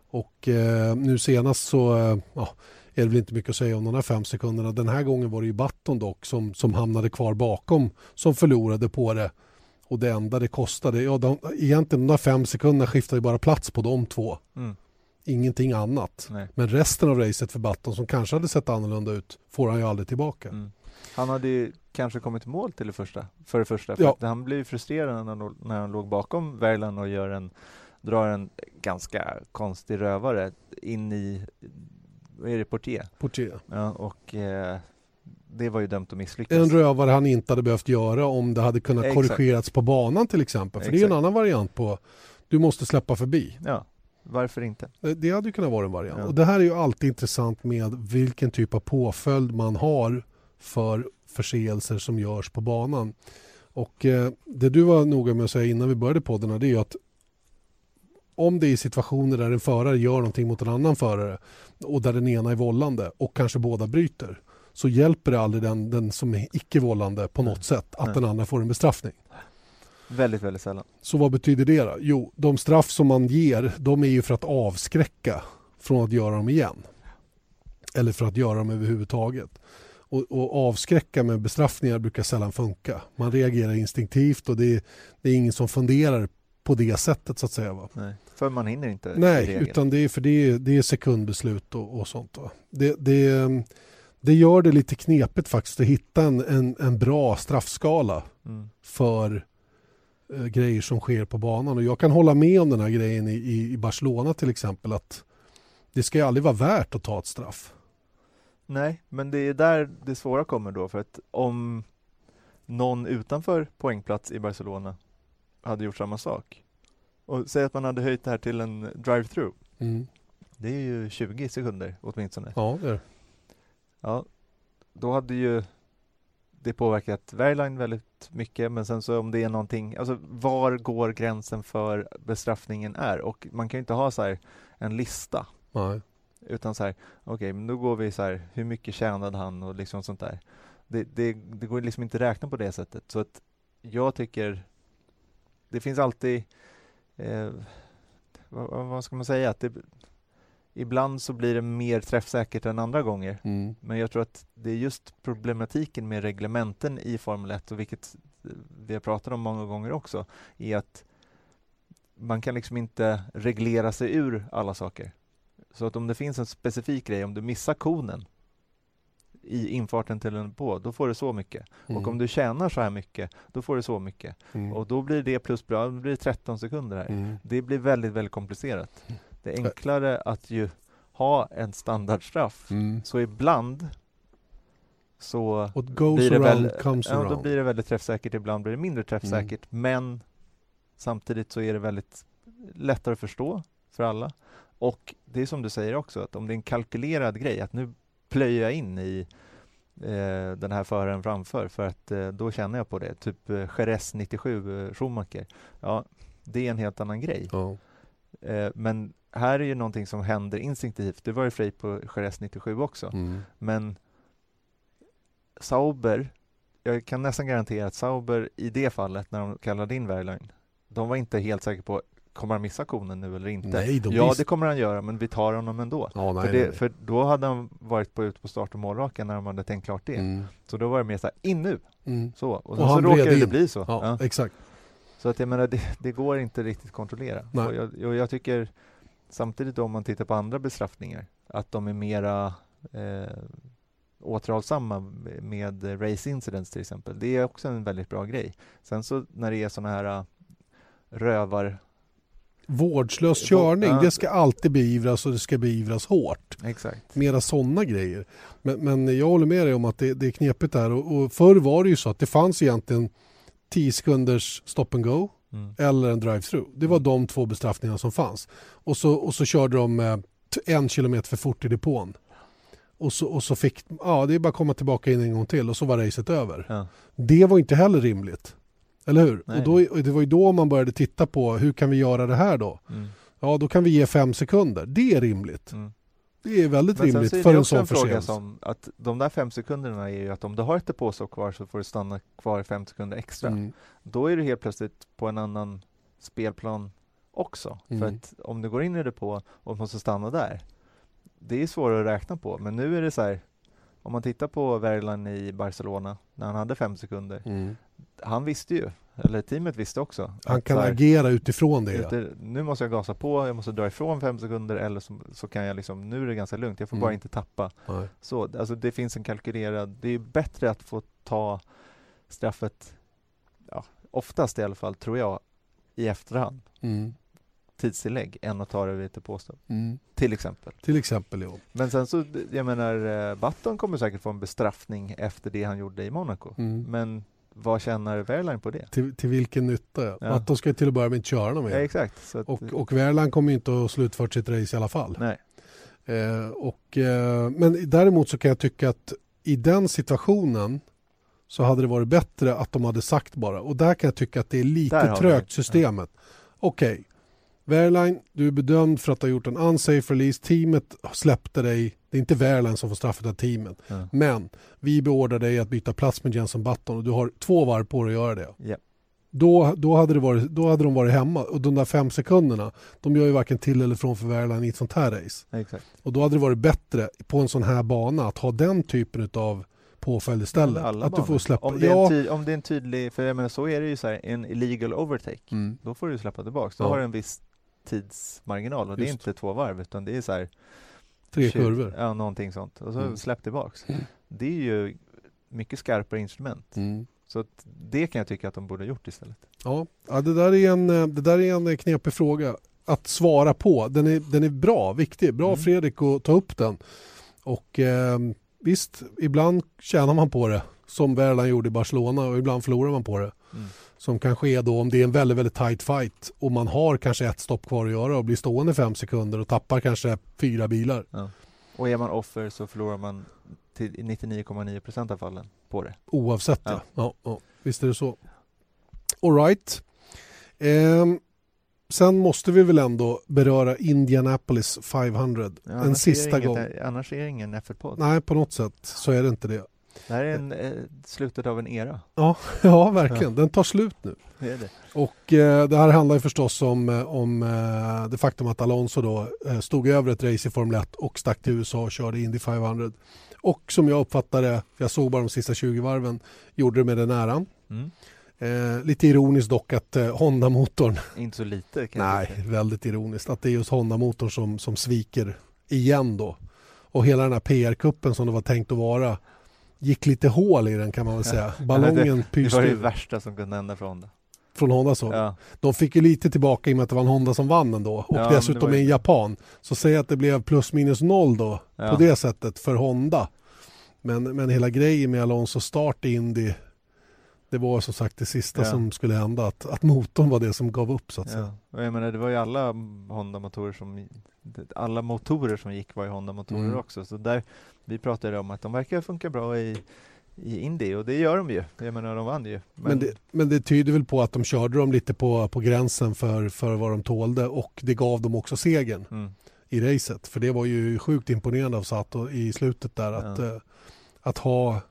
Och eh, nu senast så eh, ja, är det väl inte mycket att säga om de här fem sekunderna. Den här gången var det ju Batton dock som, som hamnade kvar bakom som förlorade på det. Och det enda det kostade, ja de, egentligen de där fem sekunderna skiftade ju bara plats på de två. Mm. Ingenting annat. Nej. Men resten av racet för Button som kanske hade sett annorlunda ut får han ju aldrig tillbaka. Mm. Han hade ju kanske kommit i mål till det första, för det första. För Ja. att han blev frustrerad när han, låg- när han låg bakom Wehrlein och gör en, drar en ganska konstig rövare in i, vad är det, Portier? Portier. Ja, och eh, det var ju dömt att misslyckas. En rövare han inte hade behövt göra om det hade kunnat Exakt. korrigerats på banan till exempel. För det är en Exakt. annan variant på du måste släppa förbi. Ja, varför inte? Det det hade ju kunnat vara en variant. Ja. Och det här är ju alltid intressant med vilken typ av påföljd man har för förseelser som görs på banan. Och eh, det du var noga med att säga innan vi började podden det är ju att om det är situationer där en förare gör någonting mot en annan förare och där den ena är vållande och kanske båda bryter så hjälper det aldrig den, den som är icke-vållande på något sätt att Nej. den andra får en bestraffning. Väldigt, väldigt sällan. Så vad betyder det då? Jo, de straff som man ger de är ju för att avskräcka från att göra dem igen. Eller för att göra dem överhuvudtaget. Och, och avskräcka med bestraffningar brukar sällan funka. Man reagerar instinktivt och det är, det är ingen som funderar på det sättet så att säga. Va? Nej. För man hinner inte Nej, utan det är, för det är, det är sekundbeslut och, och sånt. Va? Det, det, det gör det lite knepigt faktiskt att hitta en, en, en bra straffskala Mm. för eh, grejer som sker på banan. Och jag kan hålla med om den här grejen i, i, Barcelona till exempel att det ska ju aldrig vara värt att ta ett straff. Nej, men det är där det svåra kommer då för att om någon utanför poängplats i Barcelona hade gjort samma sak och säg att man hade höjt det här till en drive-through. Mm. Det är ju 20 sekunder åtminstone. Ja, det är det. Ja, då hade ju det påverkat Verline väldigt mycket men sen så om det är någonting, alltså var går gränsen för bestraffningen är? Och man kan ju inte ha så här en lista. Nej. utan så här, okej okay, men då går vi så här, hur mycket tjänade han och liksom sånt där. Det, det, det går liksom inte att räkna på det sättet. Så att jag tycker det finns alltid eh, vad, vad, ska man säga, att det, ibland så blir det mer träffsäkert än andra gånger. Mm. Men jag tror att det är just problematiken med reglementen i Formel 1 och vilket vi har pratat om många gånger också, är att man kan liksom inte reglera sig ur alla saker. Så att om det finns en specifik grej, om du missar konen i infarten till en på, då får du så mycket. Mm. Och om du tjänar så här mycket, då får du så mycket. Mm. Och då blir det plus bra, då blir det 13 sekunder här. Mm. Det blir väldigt, väldigt komplicerat. Det är enklare att ju ha en standardstraff. Mm. Så ibland så blir det, väl, ja, då blir det väldigt träffsäkert, ibland blir det mindre träffsäkert. Mm. Men samtidigt så är det väldigt lättare att förstå för alla. Och det är som du säger också, att om det är en kalkylerad grej, att nu plöjer jag in i eh, den här föraren framför för att eh, då känner jag på det. Typ eh, Jerez 97 eh, Schumacher. Ja, det är en helt annan grej. Eh, men här är ju någonting som händer instinktivt. Det var ju frej på Jerez 97 också. Mm. Men Sauber, jag kan nästan garantera att Sauber i det fallet när de kallade in Wehrlein, de var inte helt säkra på Kommer han missa konen nu eller inte? Nej, de ja, det kommer han göra, men vi tar honom ändå. Ja, nej, för, det, nej. för då hade han varit på, ute på start och målraken när de hade tänkt klart det. Mm. Så då var det mer så här, in nu! Mm. Så, och, Och så råkade det in. bli så. Ja, Ja. exakt. Så att jag menar, det, det går inte riktigt kontrollera. Och jag, och jag tycker samtidigt då, om man tittar på andra bestraffningar, att de är mera eh, återhållsamma med race incidents till exempel. Det är också en väldigt bra grej. Sen så när det är sådana här äh, rövar... Vårdslös körning, det ska alltid beivras och det ska beivras hårt. Exakt. Mera sådana grejer. Men, men jag håller med dig om att det, det är knepigt där. Och, och förr var det ju så att det fanns egentligen 10 sekunders stop and go Mm. eller en drive-through. Det var de två bestraffningarna som fanns. Och så, och så körde de eh, en kilometer för fort i depån. Och så, och så fick, ja det är bara att komma tillbaka in en gång till och så var racet över. Ja. Det var inte heller rimligt. Eller hur? Nej. Och, då, det var ju då man började titta på hur kan vi göra det här då? Mm. Ja, då kan vi ge fem sekunder. Det är rimligt. Mm. Det är väldigt Men rimligt för en sån förseelse. som att de där fem sekunderna är ju att om du har ett depåstopp kvar så får du stanna kvar fem sekunder extra. Mm. Då är du helt plötsligt på en annan spelplan också. För Mm. att om du går in i depå och måste stanna där, det är svårare att räkna på. Men nu är det så här, om man tittar på Verlan i Barcelona när han hade fem sekunder, Mm. han visste ju, eller teamet visste också. Han kan här, agera utifrån det. Ute, nu måste jag gasa på, jag måste dra ifrån fem sekunder eller så, så kan jag liksom, nu är det ganska lugnt, jag får Mm. bara inte tappa. Nej. Så, alltså det finns en kalkylerad, det är bättre att få ta straffet, ja, oftast i alla fall tror jag, i efterhand, Mm. tidstillägg, än att ta det vid ett påstånd, Mm. till exempel. Till exempel ja. Men sen så, jag menar, eh, Button kommer säkert få en bestraffning efter det han gjorde i Monaco. Mm. Men vad tjänar Wehrlein på det? Till, till vilken nytta? Ja. Ja. Att de ska till att börja med inte köra någon Ja, mer. exakt. Så att, Och, och Wehrlein kommer inte att slutfört sitt race i alla fall. nej. Eh, och, eh, men däremot så kan jag tycka att i den situationen så hade det varit bättre att de hade sagt bara. Och där kan jag tycka att det är lite trögt systemet. Okej, Wehrlein, du är bedömd för att ha gjort en unsafe release. Teamet släppte dig. Det är inte Wehrlein som får straffet av teamet. Ja. Men vi beordrar dig att byta plats med Jenson Button och du har två varv på dig att göra det. Ja. Då, då, hade det varit, då hade de varit hemma och de där fem sekunderna de gör ju varken till eller från för Wehrlein i ett sånt här race. Exakt. Och då hade det varit bättre på en sån här bana att ha den typen av påföljd istället. Alla att du får släppa. Om det, är ja. ty- om det är en tydlig, för jag menar så är det ju så här, en illegal overtake, Mm. då får du släppa tillbaks. Då Ja. har du en viss tidsmarginal och det är Just. inte två varv utan det är så här Tre 20 kurvor. Ja, någonting sånt. Och så Mm. släpp tillbaks. Mm. Det är ju mycket skarpare instrument. Mm. Så det kan jag tycka att de borde ha gjort istället. Ja, ja det, där är en, det där är en knepig fråga att svara på. Den är, den är bra, viktig. Bra Mm. Fredrik att ta upp den. Och eh, visst, ibland tjänar man på det som Verlan gjorde i Barcelona och ibland förlorar man på det. Mm. Som kan ske då om det är en väldigt, väldigt tight fight och man har kanske ett stopp kvar att göra och blir stående fem sekunder och tappar kanske fyra bilar. Ja. Och är man offer så förlorar man till 99,9 procent av fallen på det. Oavsett ja. Ja. ja. Visst är det så. Alright. Ehm, sen måste vi väl ändå beröra Indianapolis 500. Ja, en sista är gång. inget, Annars är det ingen F1-podd. Nej, på något sätt så är det inte det. Det här är en, eh, slutet av en era. Ja, ja verkligen. Den tar slut nu. Det är det. Och eh, det här handlar ju förstås om, eh, om eh, det faktum att Alonso då eh, stod över ett race i Formel 1 och stack till USA och körde Indy 500. Och som jag uppfattade, jag såg bara de sista 20 varven, gjorde det med den äran. Mm. Eh, lite ironiskt dock att eh, Honda-motorn, Inte så lite nej, tycka. väldigt ironiskt, att det är just Honda-motorn som, som sviker igen då. Och hela den här PR-kuppen som det var tänkt att vara gick lite hål i den kan man väl säga. Ballongen Det var pyste det ur värsta som kunde hända för Honda. från Honda så. Ja. De fick ju lite tillbaka i och med att det var en Honda som vann ändå. Och Ja, det dessutom var en japan. Så säg att det blev plus minus noll då Ja. på det sättet för Honda. Men, men hela grejen med Alonso start i Indy det var som sagt det sista Ja. som skulle hända. Att, att motorn var det som gav upp så att säga. Ja. Och jag menar, det var ju alla Honda-motorer som alla motorer som gick var ju Honda-motorer Mm. också. Så där, vi pratade om att de verkar funka bra i, i Indy och det gör de ju. Jag menar, de vann ju. Men, det, men det tyder väl på att de körde dem lite på, på gränsen för, för vad de tålde och det gav dem också segern mm. i racet. För det var ju sjukt imponerande av Sato i slutet där att, Ja. eh, att ha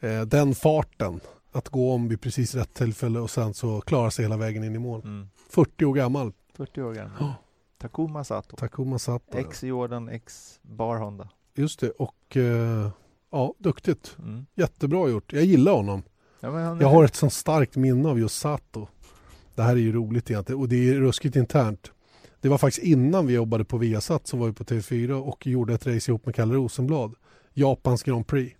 eh, den farten. Att gå om vid precis rätt tillfälle och sen så klara sig hela vägen in i mål. Mm. 40 år gammal, 40 år gammal. Ja. Takuma Sato. Takuma Sato. Ex Jordan, ex Bar Honda. Just det, och eh, ja, duktigt. Mm. Jättebra gjort. Jag gillar honom. Ja, han Jag har ett sånt starkt minne av just Sato. Det här är ju roligt egentligen och det är ruskigt internt. Det var faktiskt innan vi jobbade på Viasat så var vi på TV4 och gjorde ett race ihop med Kalle Rosenblad. Japans Grand Prix.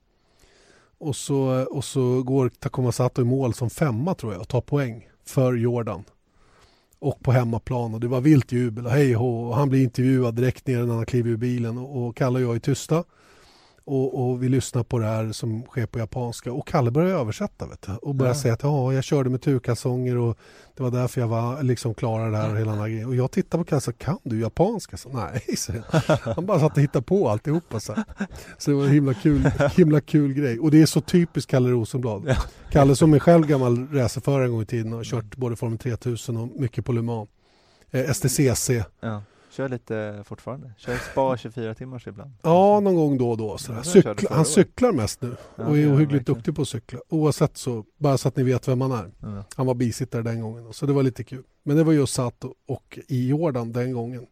Och så, och så går Takuma Sato i mål som femma tror jag och tar poäng för Jordan. Och på hemmaplan. Och det var vilt jubel och hej och han blir intervjuad direkt ner när han kliver ur bilen. Och, och Kalle och jag är tysta. Och, och vi lyssnar på det här som sker på japanska och Kalle börjar översätta vet du, och börjar Ja. säga att ja, jag körde med turkalsonger och det var därför jag var, liksom klarade det här och hela den. Och jag tittar på Kalle och sa, kan du japanska? Så, Nej, så Han bara satt och hittade på alltihopa. Så, så det var en himla kul, himla kul grej. Och det är så typiskt Kalle Rosenblad. Ja. Kalle som är själv gammal racerförare en gång i tiden och har kört både Formel 3000 och mycket på Le Mans. Eh, STCC. Ja. Kör lite fortfarande. Kör spa 24 timmar ibland. Ja, någon gång då och då. Cykla, han cyklar mest nu Ja, och är ohyggligt duktig på att cykla. Oavsett så, bara så att ni vet vem han är. Ja. Han var bisittare den gången, så det var lite kul. Men det var just Sato och i Jordan den gången.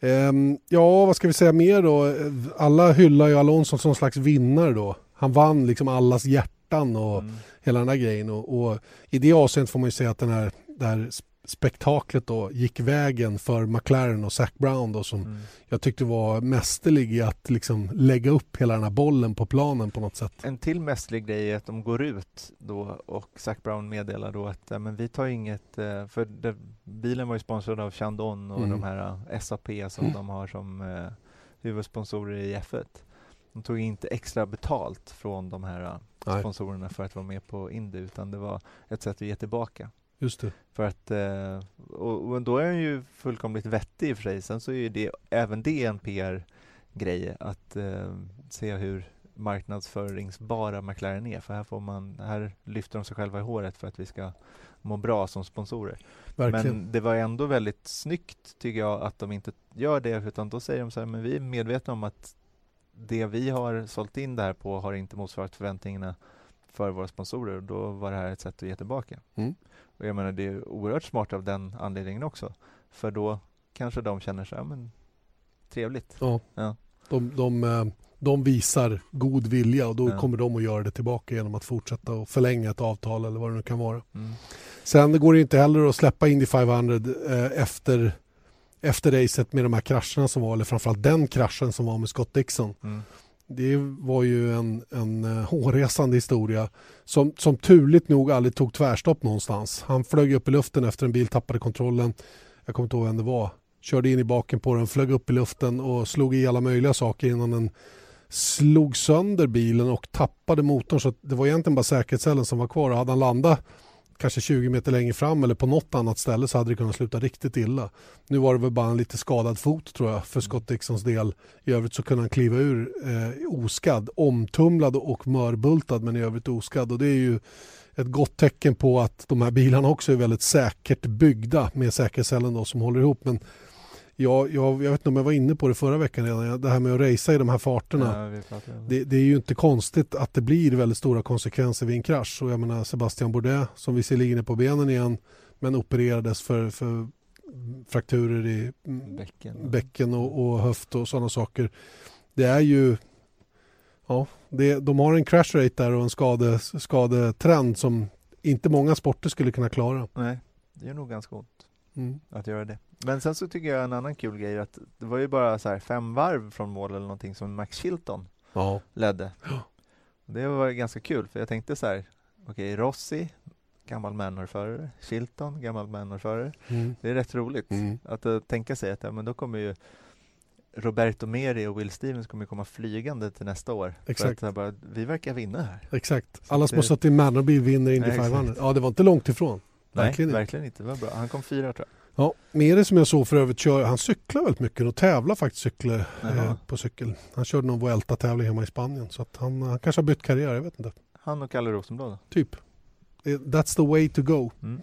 Ehm, ja, vad ska vi säga mer då? Alla hyllar ju Alonso som slags vinnare då. Han vann liksom allas hjärtan och Mm. hela den här grejen. Och, och I det avseendet får man ju säga att den här, det här spektaklet då gick vägen för McLaren och Zac Brown då som Mm. jag tyckte var mästerlig i att liksom lägga upp hela den här bollen på planen på något sätt. En till mästerlig grej är att de går ut då och Zac Brown meddelar då att men vi tar inget, äh, för det, bilen var ju sponsrad av Chandon och Mm. de här äh, SAP som Mm. de har som äh, huvudsponsorer i F1. De tog inte extra betalt från de här äh, Nej, sponsorerna för att vara med på Indy utan det var ett sätt att ge tillbaka. Just det. För att, eh, och, och då är den ju fullkomligt vettig i och för sig. Sen så är ju det, även det en PR-grej att eh, se hur marknadsföringsbara McLaren är. För här, får man, här lyfter de sig själva i håret för att vi ska må bra som sponsorer. Verkligen. Men det var ändå väldigt snyggt tycker jag att de inte gör det utan då säger de så här, men vi är medvetna om att det vi har sålt in det här på har inte motsvarat förväntningarna för våra sponsorer och då var det här ett sätt att ge tillbaka. Mm. Och jag menar det är oerhört smart av den anledningen också. För då kanske de känner sig, ja men trevligt. Ja. Ja. De, de, eh, de visar god vilja och då Ja. kommer de att göra det tillbaka genom att fortsätta och förlänga ett avtal eller vad det nu kan vara. Mm. Sen går det inte heller att släppa Indy 500 eh, efter, efter racet med de här krascherna som var, eller framförallt den kraschen som var med Scott Dixon. Mm det var ju en, en eh, hårresande historia som, som turligt nog aldrig tog tvärstopp någonstans. Han flög upp i luften efter en bil tappade kontrollen. Jag kommer inte ihåg vem det var. Körde in i baken på den, flög upp i luften och slog i alla möjliga saker innan den slog sönder bilen och tappade motorn. Så det var egentligen bara säkerhetscellen som var kvar. Och hade han landat kanske 20 meter längre fram eller på något annat ställe så hade det kunnat sluta riktigt illa. Nu var det väl bara en lite skadad fot tror jag för Scott Dixons del. I övrigt så kunde han kliva ur eh, oskadd, omtumlad och mörbultad men i övrigt oskadd och det är ju ett gott tecken på att de här bilarna också är väldigt säkert byggda med säkerhetscellen då som håller ihop. Men jag, jag, jag vet inte om jag var inne på det förra veckan redan, det här med att racea i de här farterna. Ja, det, det, är ju inte konstigt att det blir väldigt stora konsekvenser vid en krasch. Och jag menar Sebastian Bourdais som visserligen är på benen igen men opererades för, för frakturer i bäcken, bäcken och, och höft och sådana saker. Det är ju ja, det, de har en crash rate där och en skade, skadetrend som inte många sporter skulle kunna klara. Nej, det är nog ganska ont mm. att göra det. Men sen så tycker jag en annan kul grej att det var ju bara så fem varv från mål eller någonting som Max Chilton ja. ledde. Det var ganska kul för jag tänkte så här, okej okay, Rossi, gammal Manor-förare, Chilton, gammal Manor-förare. Mm. Det är rätt roligt mm. att uh, tänka sig att ja, men då kommer ju Roberto Meri och Will Stevens kommer komma flygande till nästa år. Exakt. För att bara, vi verkar vinna här. Exakt. Alla som har suttit i Manor-bil vinner Indy 500. Ja, det var inte långt ifrån. Verkligen Nej, verkligen inte. Det var bra. Han kom fyra tror jag. Ja, Meri som jag såg för övrigt, kör, han cyklar väldigt mycket och tävlar faktiskt cyklar, eh, på cykel. Han körde någon Vuelta-tävling hemma i Spanien så att han, han kanske har bytt karriär, jag vet inte. Han och Kalle Rosenblad? Typ. That's the way to go. Mm.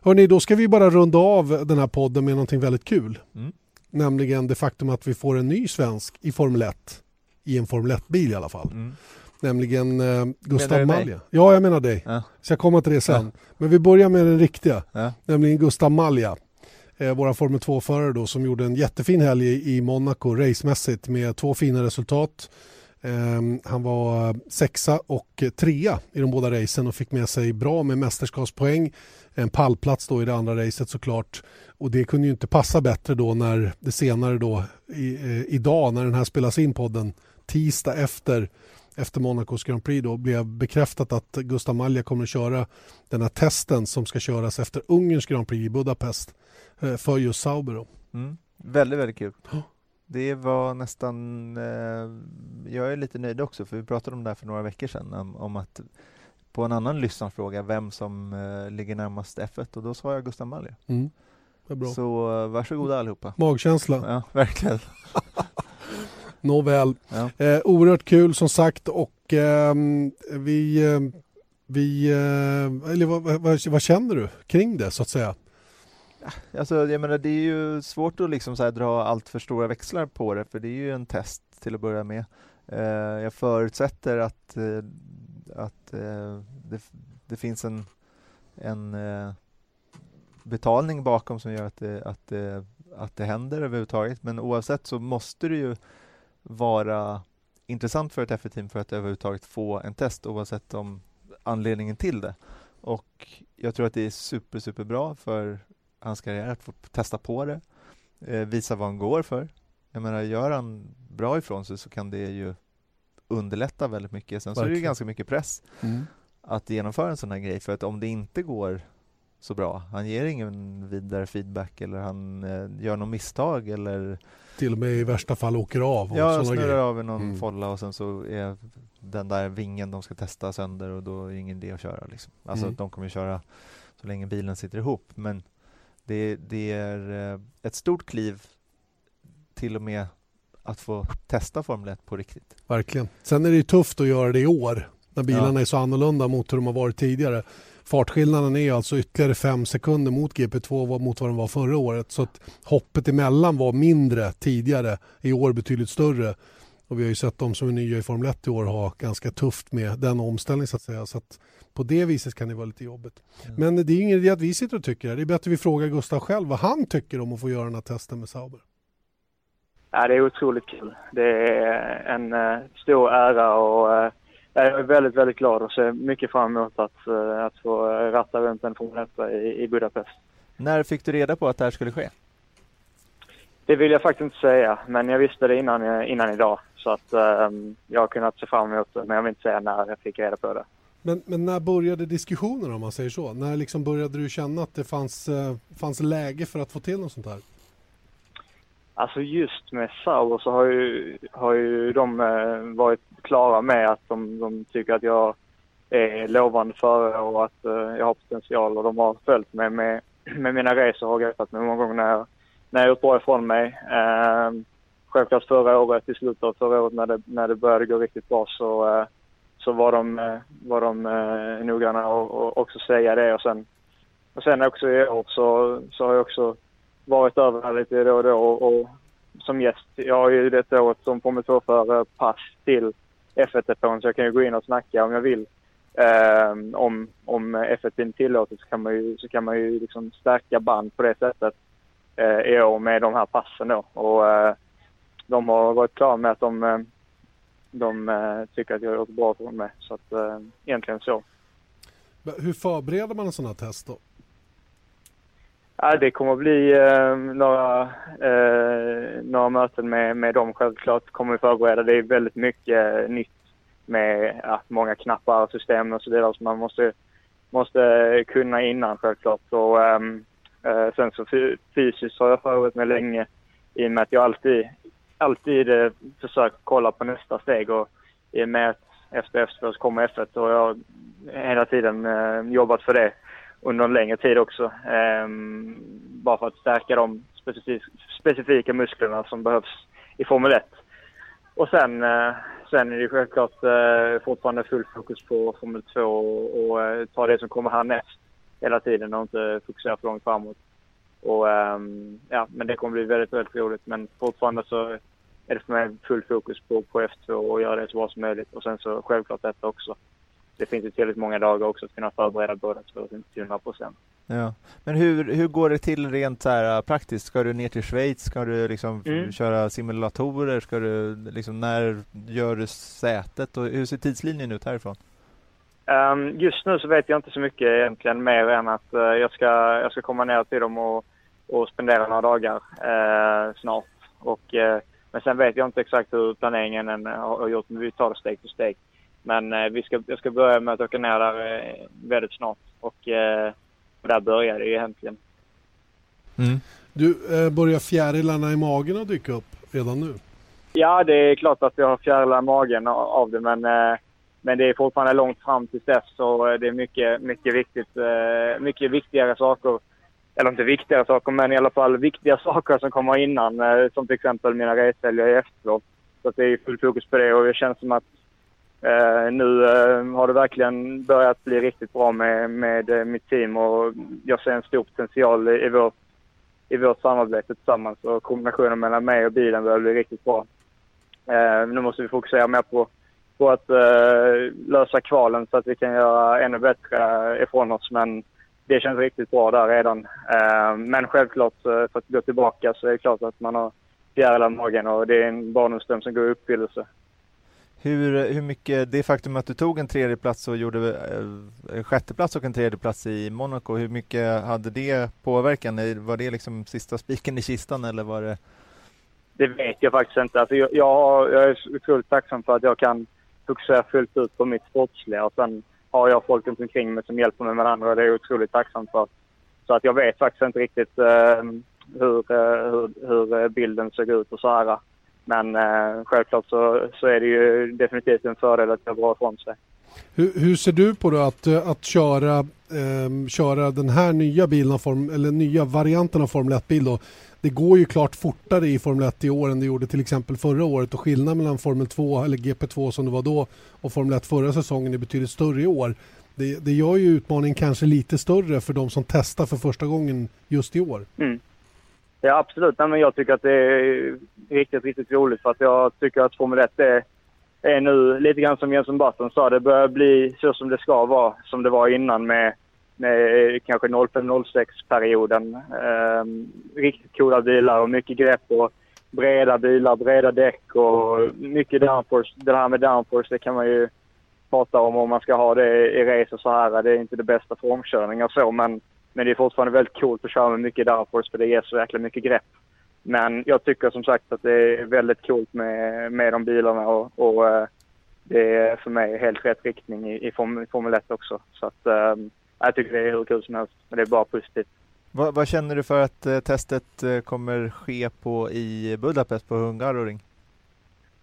Hörrni, då ska vi bara runda av den här podden med någonting väldigt kul. Mm. Nämligen det faktum att vi får en ny svensk i Formel 1. I en Formel 1-bil i alla fall. Mm. Nämligen eh, Gustav Malja. Ja, jag menar dig. Ja. Så jag kommer till det sen. Ja. Men vi börjar med den riktiga. Ja. Nämligen Gustav Malja eh, våra Formel 2-förare då som gjorde en jättefin helg i Monaco racemässigt med två fina resultat. Eh, han var sexa och trea i de båda racen och fick med sig bra med mästerskapspoäng. En pallplats då i det andra racet såklart. Och det kunde ju inte passa bättre då när det senare då i, eh, idag när den här spelas in podden tisdag efter efter Monacos Grand Prix då blev bekräftat att Gustav Malja kommer att köra den här testen som ska köras efter Ungerns Grand Prix i Budapest för just Sauber. Då. Mm. Väldigt, väldigt kul. Det var nästan, eh, jag är lite nöjd också för vi pratade om det här för några veckor sedan om, om att på en annan lyssnarfråga vem som eh, ligger närmast F1 och då sa jag Gustav Malja. Mm. Så eh, varsågoda allihopa. Magkänsla. Ja, verkligen. Nåväl. Ja. Eh, oerhört kul som sagt och eh, vi, eh, vi eh, eller vad, vad, vad, känner du kring det så att säga? Alltså, jag menar, det är ju svårt att liksom så dra allt för stora växlar på det, för det är ju en test till att börja med. Eh, jag förutsätter att, eh, att eh, det, det, finns en, en eh, betalning bakom som gör att det, att, det, att det händer överhuvudtaget. Men oavsett så måste det ju vara intressant för ett FI-team för att överhuvudtaget få en test oavsett om anledningen till det. Och jag tror att det är super, super bra för hans karriär, att få testa på det, eh, visa vad han går för. Jag menar, gör han bra ifrån sig så kan det ju underlätta väldigt mycket. Sen Verkligen. så är det ganska mycket press mm. att genomföra en sån här grej, för att om det inte går så bra, han ger ingen vidare feedback eller han eh, gör något misstag eller till och med i värsta fall åker av. Och ja, snurrar av i någon mm. folla och sen så är den där vingen de ska testa sönder och då är det ingen idé att köra. Liksom. Alltså mm. de kommer köra så länge bilen sitter ihop. Men det, det är eh, ett stort kliv till och med att få testa Formel 1 på riktigt. Verkligen. Sen är det tufft att göra det i år när bilarna ja. är så annorlunda mot hur de har varit tidigare. Fartskillnaden är alltså ytterligare fem sekunder mot GP2 mot vad den var förra året. Så att hoppet emellan var mindre tidigare, i år betydligt större. Och vi har ju sett de som är nya i Formel 1 i år ha ganska tufft med den omställningen så att säga. Så att på det viset kan det vara lite jobbigt. Mm. Men det är ingen idé att vi sitter och tycker det. Det är bättre att vi frågar Gustav själv vad han tycker om att få göra den här testen med Sauber. Ja, det är otroligt kul. Det är en uh, stor ära och uh, jag är väldigt, väldigt glad och ser mycket fram emot att, uh, att få ratta runt en Formel 1 i, i Budapest. När fick du reda på att det här skulle ske? Det vill jag faktiskt inte säga, men jag visste det innan, innan idag. Så att um, jag har kunnat se fram emot det, men jag vill inte säga när jag fick reda på det. Men, men när började diskussionen om man säger så? När liksom började du känna att det fanns, uh, fanns läge för att få till något sånt här? Alltså just med Sauer så har ju, har ju de uh, varit klara med att de, de tycker att jag är lovande före och att uh, jag har potential och de har följt mig med, med mina resor och greppat mig många gånger när jag, när jag gjort bra ifrån mig. Uh, självklart förra året, i slutet av förra året när det, när det började gå riktigt bra så, eh, så var de, eh, var de eh, noggranna och, också säga det och sen, och sen också i år så, så har jag också varit över här lite då och då och, och som gäst. Jag har ju detta året som Formel 2-förare pass till F1-depån så jag kan ju gå in och snacka om jag vill. Um, om om F1 tillåter så kan man ju, så kan man ju liksom stärka band på det sättet uh, i år med de här passen då. Och uh, de har varit klara med att de, uh, de tycker att jag har gjort bra för mig. Så att egentligen så. Hur förbereder man en sån här test då? Ja, det kommer att bli eh, några, eh, några möten med, med dem självklart. kommer vi förbereda. Det är väldigt mycket nytt med ja, många knappar och system och så vidare som man måste, måste kunna innan självklart. Och, eh, sen så fysiskt har jag förberett mig länge i och med att jag alltid, alltid eh, försökt kolla på nästa steg och i och med att efter F2 så kommer F1 och jag har hela tiden eh, jobbat för det under en längre tid också. Eh, bara för att stärka de specif specifika musklerna som behövs i Formel 1. Och sen, eh, sen är det självklart eh, fortfarande full fokus på Formel 2 och, och eh, ta det som kommer härnäst hela tiden och inte fokusera för långt framåt. Och, um, ja, men det kommer bli väldigt, väldigt roligt. Men fortfarande så är det för mig full fokus på, på F2 och göra det så bra som möjligt. Och sen så självklart detta också det finns ju tillräckligt många dagar också att kunna förbereda båda två till 100 procent. Ja. Men hur, hur går det till rent så här äh, praktiskt? Ska du ner till Schweiz? Ska du liksom mm. köra simulatorer? Ska du liksom, när gör du sätet? Och hur ser tidslinjen ut härifrån? Um, just nu så vet jag inte så mycket egentligen mer än att uh, jag, ska, jag ska komma ner till dem och, och spendera några dagar uh, snart. Och, uh, men sen vet jag inte exakt hur planeringen än har gjort, men vi tar det steg för steg. Men eh, vi ska, jag ska börja med att åka ner där eh, väldigt snart och, eh, och där börjar det ju egentligen. Mm. Du, eh, börjar fjärilarna i magen att dyka upp redan nu? Ja, det är klart att jag har fjärilar i magen av det, men, eh, men det är fortfarande långt fram till dess så det är mycket, mycket viktigt, eh, mycket viktigare saker. Eller inte viktigare saker, men i alla fall viktiga saker som kommer innan, eh, som till exempel mina reshelger i efteråt. Så det är fullt fokus på det. Och det känns som att eh, nu eh, har det verkligen börjat bli riktigt bra med, med eh, mitt team. Och jag ser en stor potential i, i, vårt, i vårt samarbete tillsammans. Och kombinationen mellan mig och bilen börjar bli riktigt bra. Eh, nu måste vi fokusera mer på, på att eh, lösa kvalen så att vi kan göra ännu bättre ifrån oss. Men det känns riktigt bra där redan. men självklart för att gå tillbaka så är det klart att man har fjärilar i magen och det är en barndomsdröm som går i uppfyllelse. Hur, hur mycket, det faktum att du tog en tredje plats och gjorde eh, en sjätte plats och en tredje plats i Monaco, hur mycket hade det påverkan? Var det liksom sista spiken i kistan eller var det? Det vet jag faktiskt inte. Alltså jag, jag, jag är otroligt tacksam för att jag kan fokusera fullt ut på mitt sportsliga och sen har jag folk runt omkring mig som hjälper mig med andra och det är jag otroligt tacksam för. Så att jag vet faktiskt inte riktigt eh, hur, eh, hur, hur eh, bilden såg ut och så här. Men eh, självklart så, så är det ju definitivt en fördel att göra bra ifrån sig. Hur, hur, ser du på det att, eh, att köra, eh, köra den här nya bilen, form, eller nya varianten av Formel 1-bil då? Det går ju klart fortare i Formel 1 i år än det gjorde till exempel förra året och skillnaden mellan Formel 2 eller GP2 som det var då och Formel 1 förra säsongen är betydligt större i år. Det, det gör ju utmaningen kanske lite större för de som testar för första gången just i år. Mm. Ja, absolut. Nej, men jag tycker att det är riktigt, riktigt roligt för att jag tycker att Formel 1 är, är nu lite grann som Jenson Button sa. Det börjar bli så som det ska vara, som det var innan med, med eh, kanske 05-06-perioden. Ehm, riktigt coola bilar och mycket grepp och breda bilar, breda däck och mycket downforce. Det här med downforce, det kan man ju prata om om man ska ha det i race och så här. Det är inte det bästa för omkörningar så, men men det är fortfarande väldigt coolt att köra med mycket downforce för det ger så jäkla mycket grepp men jag tycker som sagt att det är väldigt coolt med, med de bilarna och, och eh, det är för mig helt rätt riktning i, i Formel 1 också. Så att, um, jag tycker det är hur kul som helst, men det är bara positivt. Vad, vad känner du för att eh, testet eh, kommer ske på i Budapest på Hungaroring?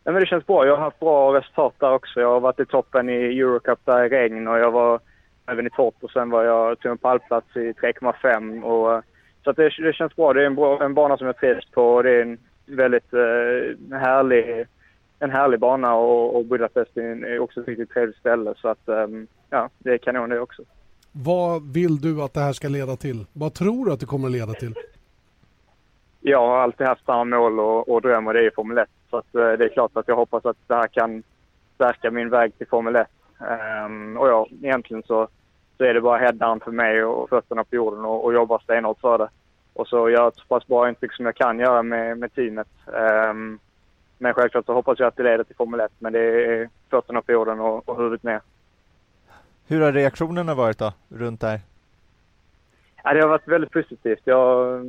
Ja, men det känns bra. Jag har haft bra resultat där också. Jag har varit i toppen i Eurocup där i regn och jag var även i torrt och sen var jag tog en pallplats i 3,5 och så det, det, känns bra. Det är en, bra, en bana som jag trivs på och det är en väldigt eh, härlig, en härlig bana och, och Budapest är också ett riktigt trevligt ställe. Så att um, ja, det är kanon det också. Vad vill du att det här ska leda till? Vad tror du att det kommer att leda till? Jag har alltid haft samma mål och, och dröm och det är Formel 1. Så att, uh, det är klart att jag hoppas att det här kan stärka min väg till Formel 1. Um, ehm, och ja, egentligen så så är det bara headdown för mig och fötterna på jorden och, och jobba stenhårt för det. Och så göra ett så pass bra intryck som jag kan göra med, med teamet. Um, men självklart så hoppas jag att det leder till Formel 1, men det är fötterna på jorden och, och huvudet ner. Hur har reaktionerna varit då, runt där? Ja, det har varit väldigt positivt. Jag har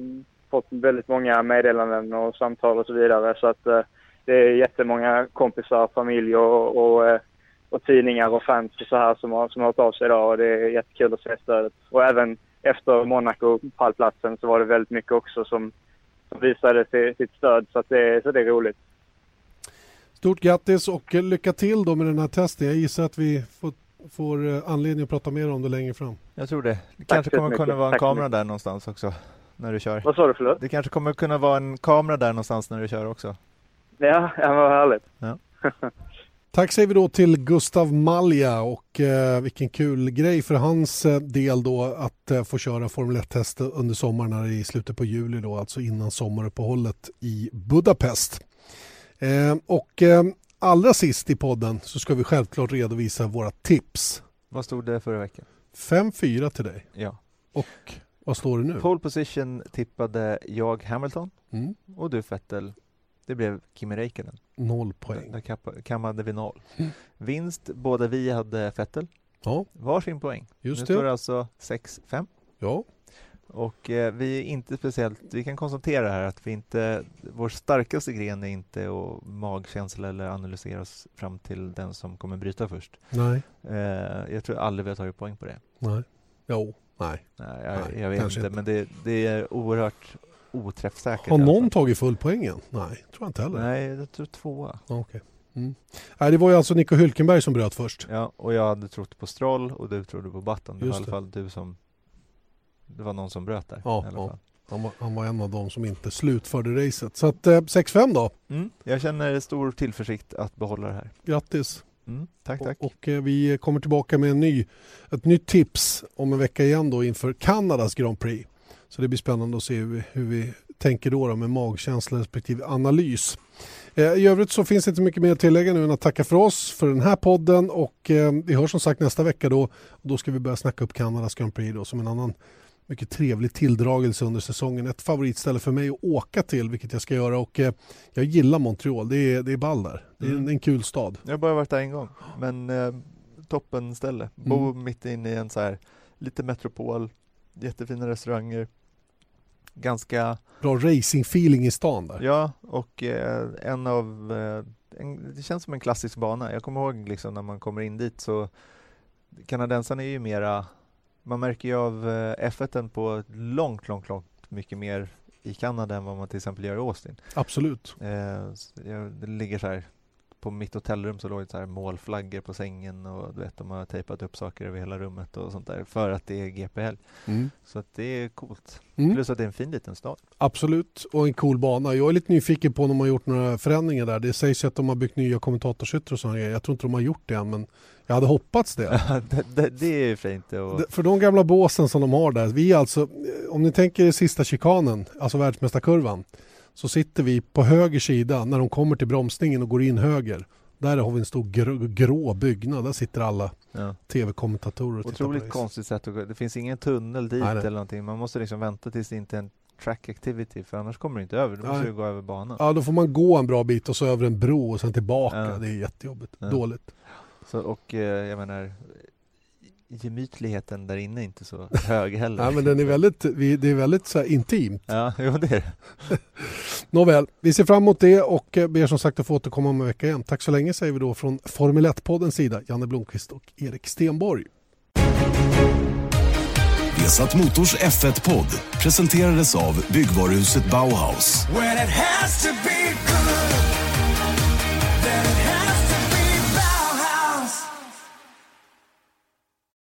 fått väldigt många meddelanden och samtal och så vidare. Så att uh, det är jättemånga kompisar, familj och, och uh, och tidningar och fans och så här som har, som har hört av sig idag och det är jättekul att se stödet. Och även efter Monaco-pallplatsen så var det väldigt mycket också som, som visade sitt stöd så, att det, så det är roligt. Stort grattis och lycka till då med den här testen. Jag gissar att vi får, får eh, anledning att prata mer om det längre fram. Jag tror det. Det kanske kommer kunna vara en Tack kamera där någonstans också när du kör. Vad sa du förlåt? Det kanske kommer kunna vara en kamera där någonstans när du kör också. Ja, ja vad härligt. Ja. Tack säger vi då till Gustav Malja och eh, vilken kul grej för hans eh, del då att eh, få köra Formel 1-test under sommaren här i slutet på juli då, alltså innan sommaruppehållet i Budapest. Eh, och eh, allra sist i podden så ska vi självklart redovisa våra tips. Vad stod det förra veckan? 5-4 till dig. Ja. Och vad står det nu? Pole position tippade jag Hamilton mm. och du Vettel det blev Kimi Räikkönen. Noll poäng. Där kammade vi noll. Mm. Vinst, båda vi hade Vettel. Ja. Varsin poäng. Just nu det. står det alltså 6-5. Ja. Och eh, vi är inte speciellt, vi kan konstatera här att vi inte, vår starkaste gren är inte att magkänsla eller analysera oss fram till den som kommer bryta först. Nej. Eh, jag tror aldrig vi har tagit poäng på det. Nej. Jo, nej. Nej, jag, nej, jag vet inte, inte, men det, det är oerhört oträffsäkert. Har någon tagit full poängen? Nej, tror jag inte heller. Nej, jag tror tvåa. Okay. Mm. Nej, det var ju alltså Nico Hülkenberg som bröt först. Ja, och jag hade trott på Stroll och du trodde på Button. Det var i alla fall du som... Det var någon som bröt där. Ja, ja. Han, var, han, var, en av dem som inte slutförde racet. Så att eh, 6-5 då. Mm. Jag känner stor tillförsikt att behålla det här. Grattis. Mm, tack, tack. Och, och eh, vi kommer tillbaka med en ny, ett nytt tips om en vecka igen då inför Kanadas Grand Prix. Så det blir spännande att se hur vi, hur vi tänker då, då med magkänsla respektive analys. Eh, I övrigt så finns det inte mycket mer att tillägga nu än att tacka för oss för den här podden och eh, vi hörs som sagt nästa vecka då. Då ska vi börja snacka upp Kanadas Grand Prix då, som en annan mycket trevlig tilldragelse under säsongen. Ett favoritställe för mig att åka till, vilket jag ska göra. Och eh, jag gillar Montreal, det är, det är ball där. Det är, mm. en, en kul stad. Jag har bara varit där en gång, men eh, toppen ställe. Bo mm. mitt inne i en så här, lite metropol, jättefina restauranger, ganska... Bra racing-feeling i stan där. Ja, och eh, en av... Eh, en, det känns som en klassisk bana. Jag kommer ihåg liksom när man kommer in dit så kanadensarna är ju mera... Man märker ju av eh, F1 på långt, långt, långt mycket mer i Kanada än vad man till exempel gör i Austin. Absolut. Eh, det ligger så här på mitt hotellrum så låg det så här målflaggor på sängen och du vet, de har tejpat upp saker över hela rummet och sånt där för att det är GP-helg. Mm. Så att det är coolt. Mm. Plus att det är en fin liten stad. Absolut, och en cool bana. Jag är lite nyfiken på om de har gjort några förändringar där. Det sägs att de har byggt nya kommentatorshytter och sådana grejer. Jag tror inte de har gjort det än, men jag hade hoppats det. det, det, det, är fint. Och... För de gamla båsen som de har där, vi alltså, om ni tänker sista chikanen, alltså världsmästarkurvan, så sitter vi på höger sida när de kommer till bromsningen och går in höger. Där har vi en stor grå, grå byggnad. Där sitter alla ja. tv-kommentatorer och Otroligt konstigt sätt att gå. Det finns ingen tunnel dit nej, nej. eller någonting. Man måste liksom vänta tills det inte är en track activity för annars kommer du inte över. Då måste du gå över banan. Ja, då får man gå en bra bit och så över en bro och sen tillbaka. Ja. Det är jättejobbigt. Ja. Dåligt. Så, och eh, jag menar gemytligheten där inne inte så hög heller. Nej, men den är väldigt, vi- det är väldigt så här intimt. Ja, jo, det är det. Nåväl, vi ser fram emot det och ber som sagt att få återkomma om en vecka igen. Tack så länge säger vi då från Formel 1-poddens sida, Janne Blomqvist och Erik Stenborg. Vesat Motors F1-podd presenterades av byggvaruhuset Bauhaus.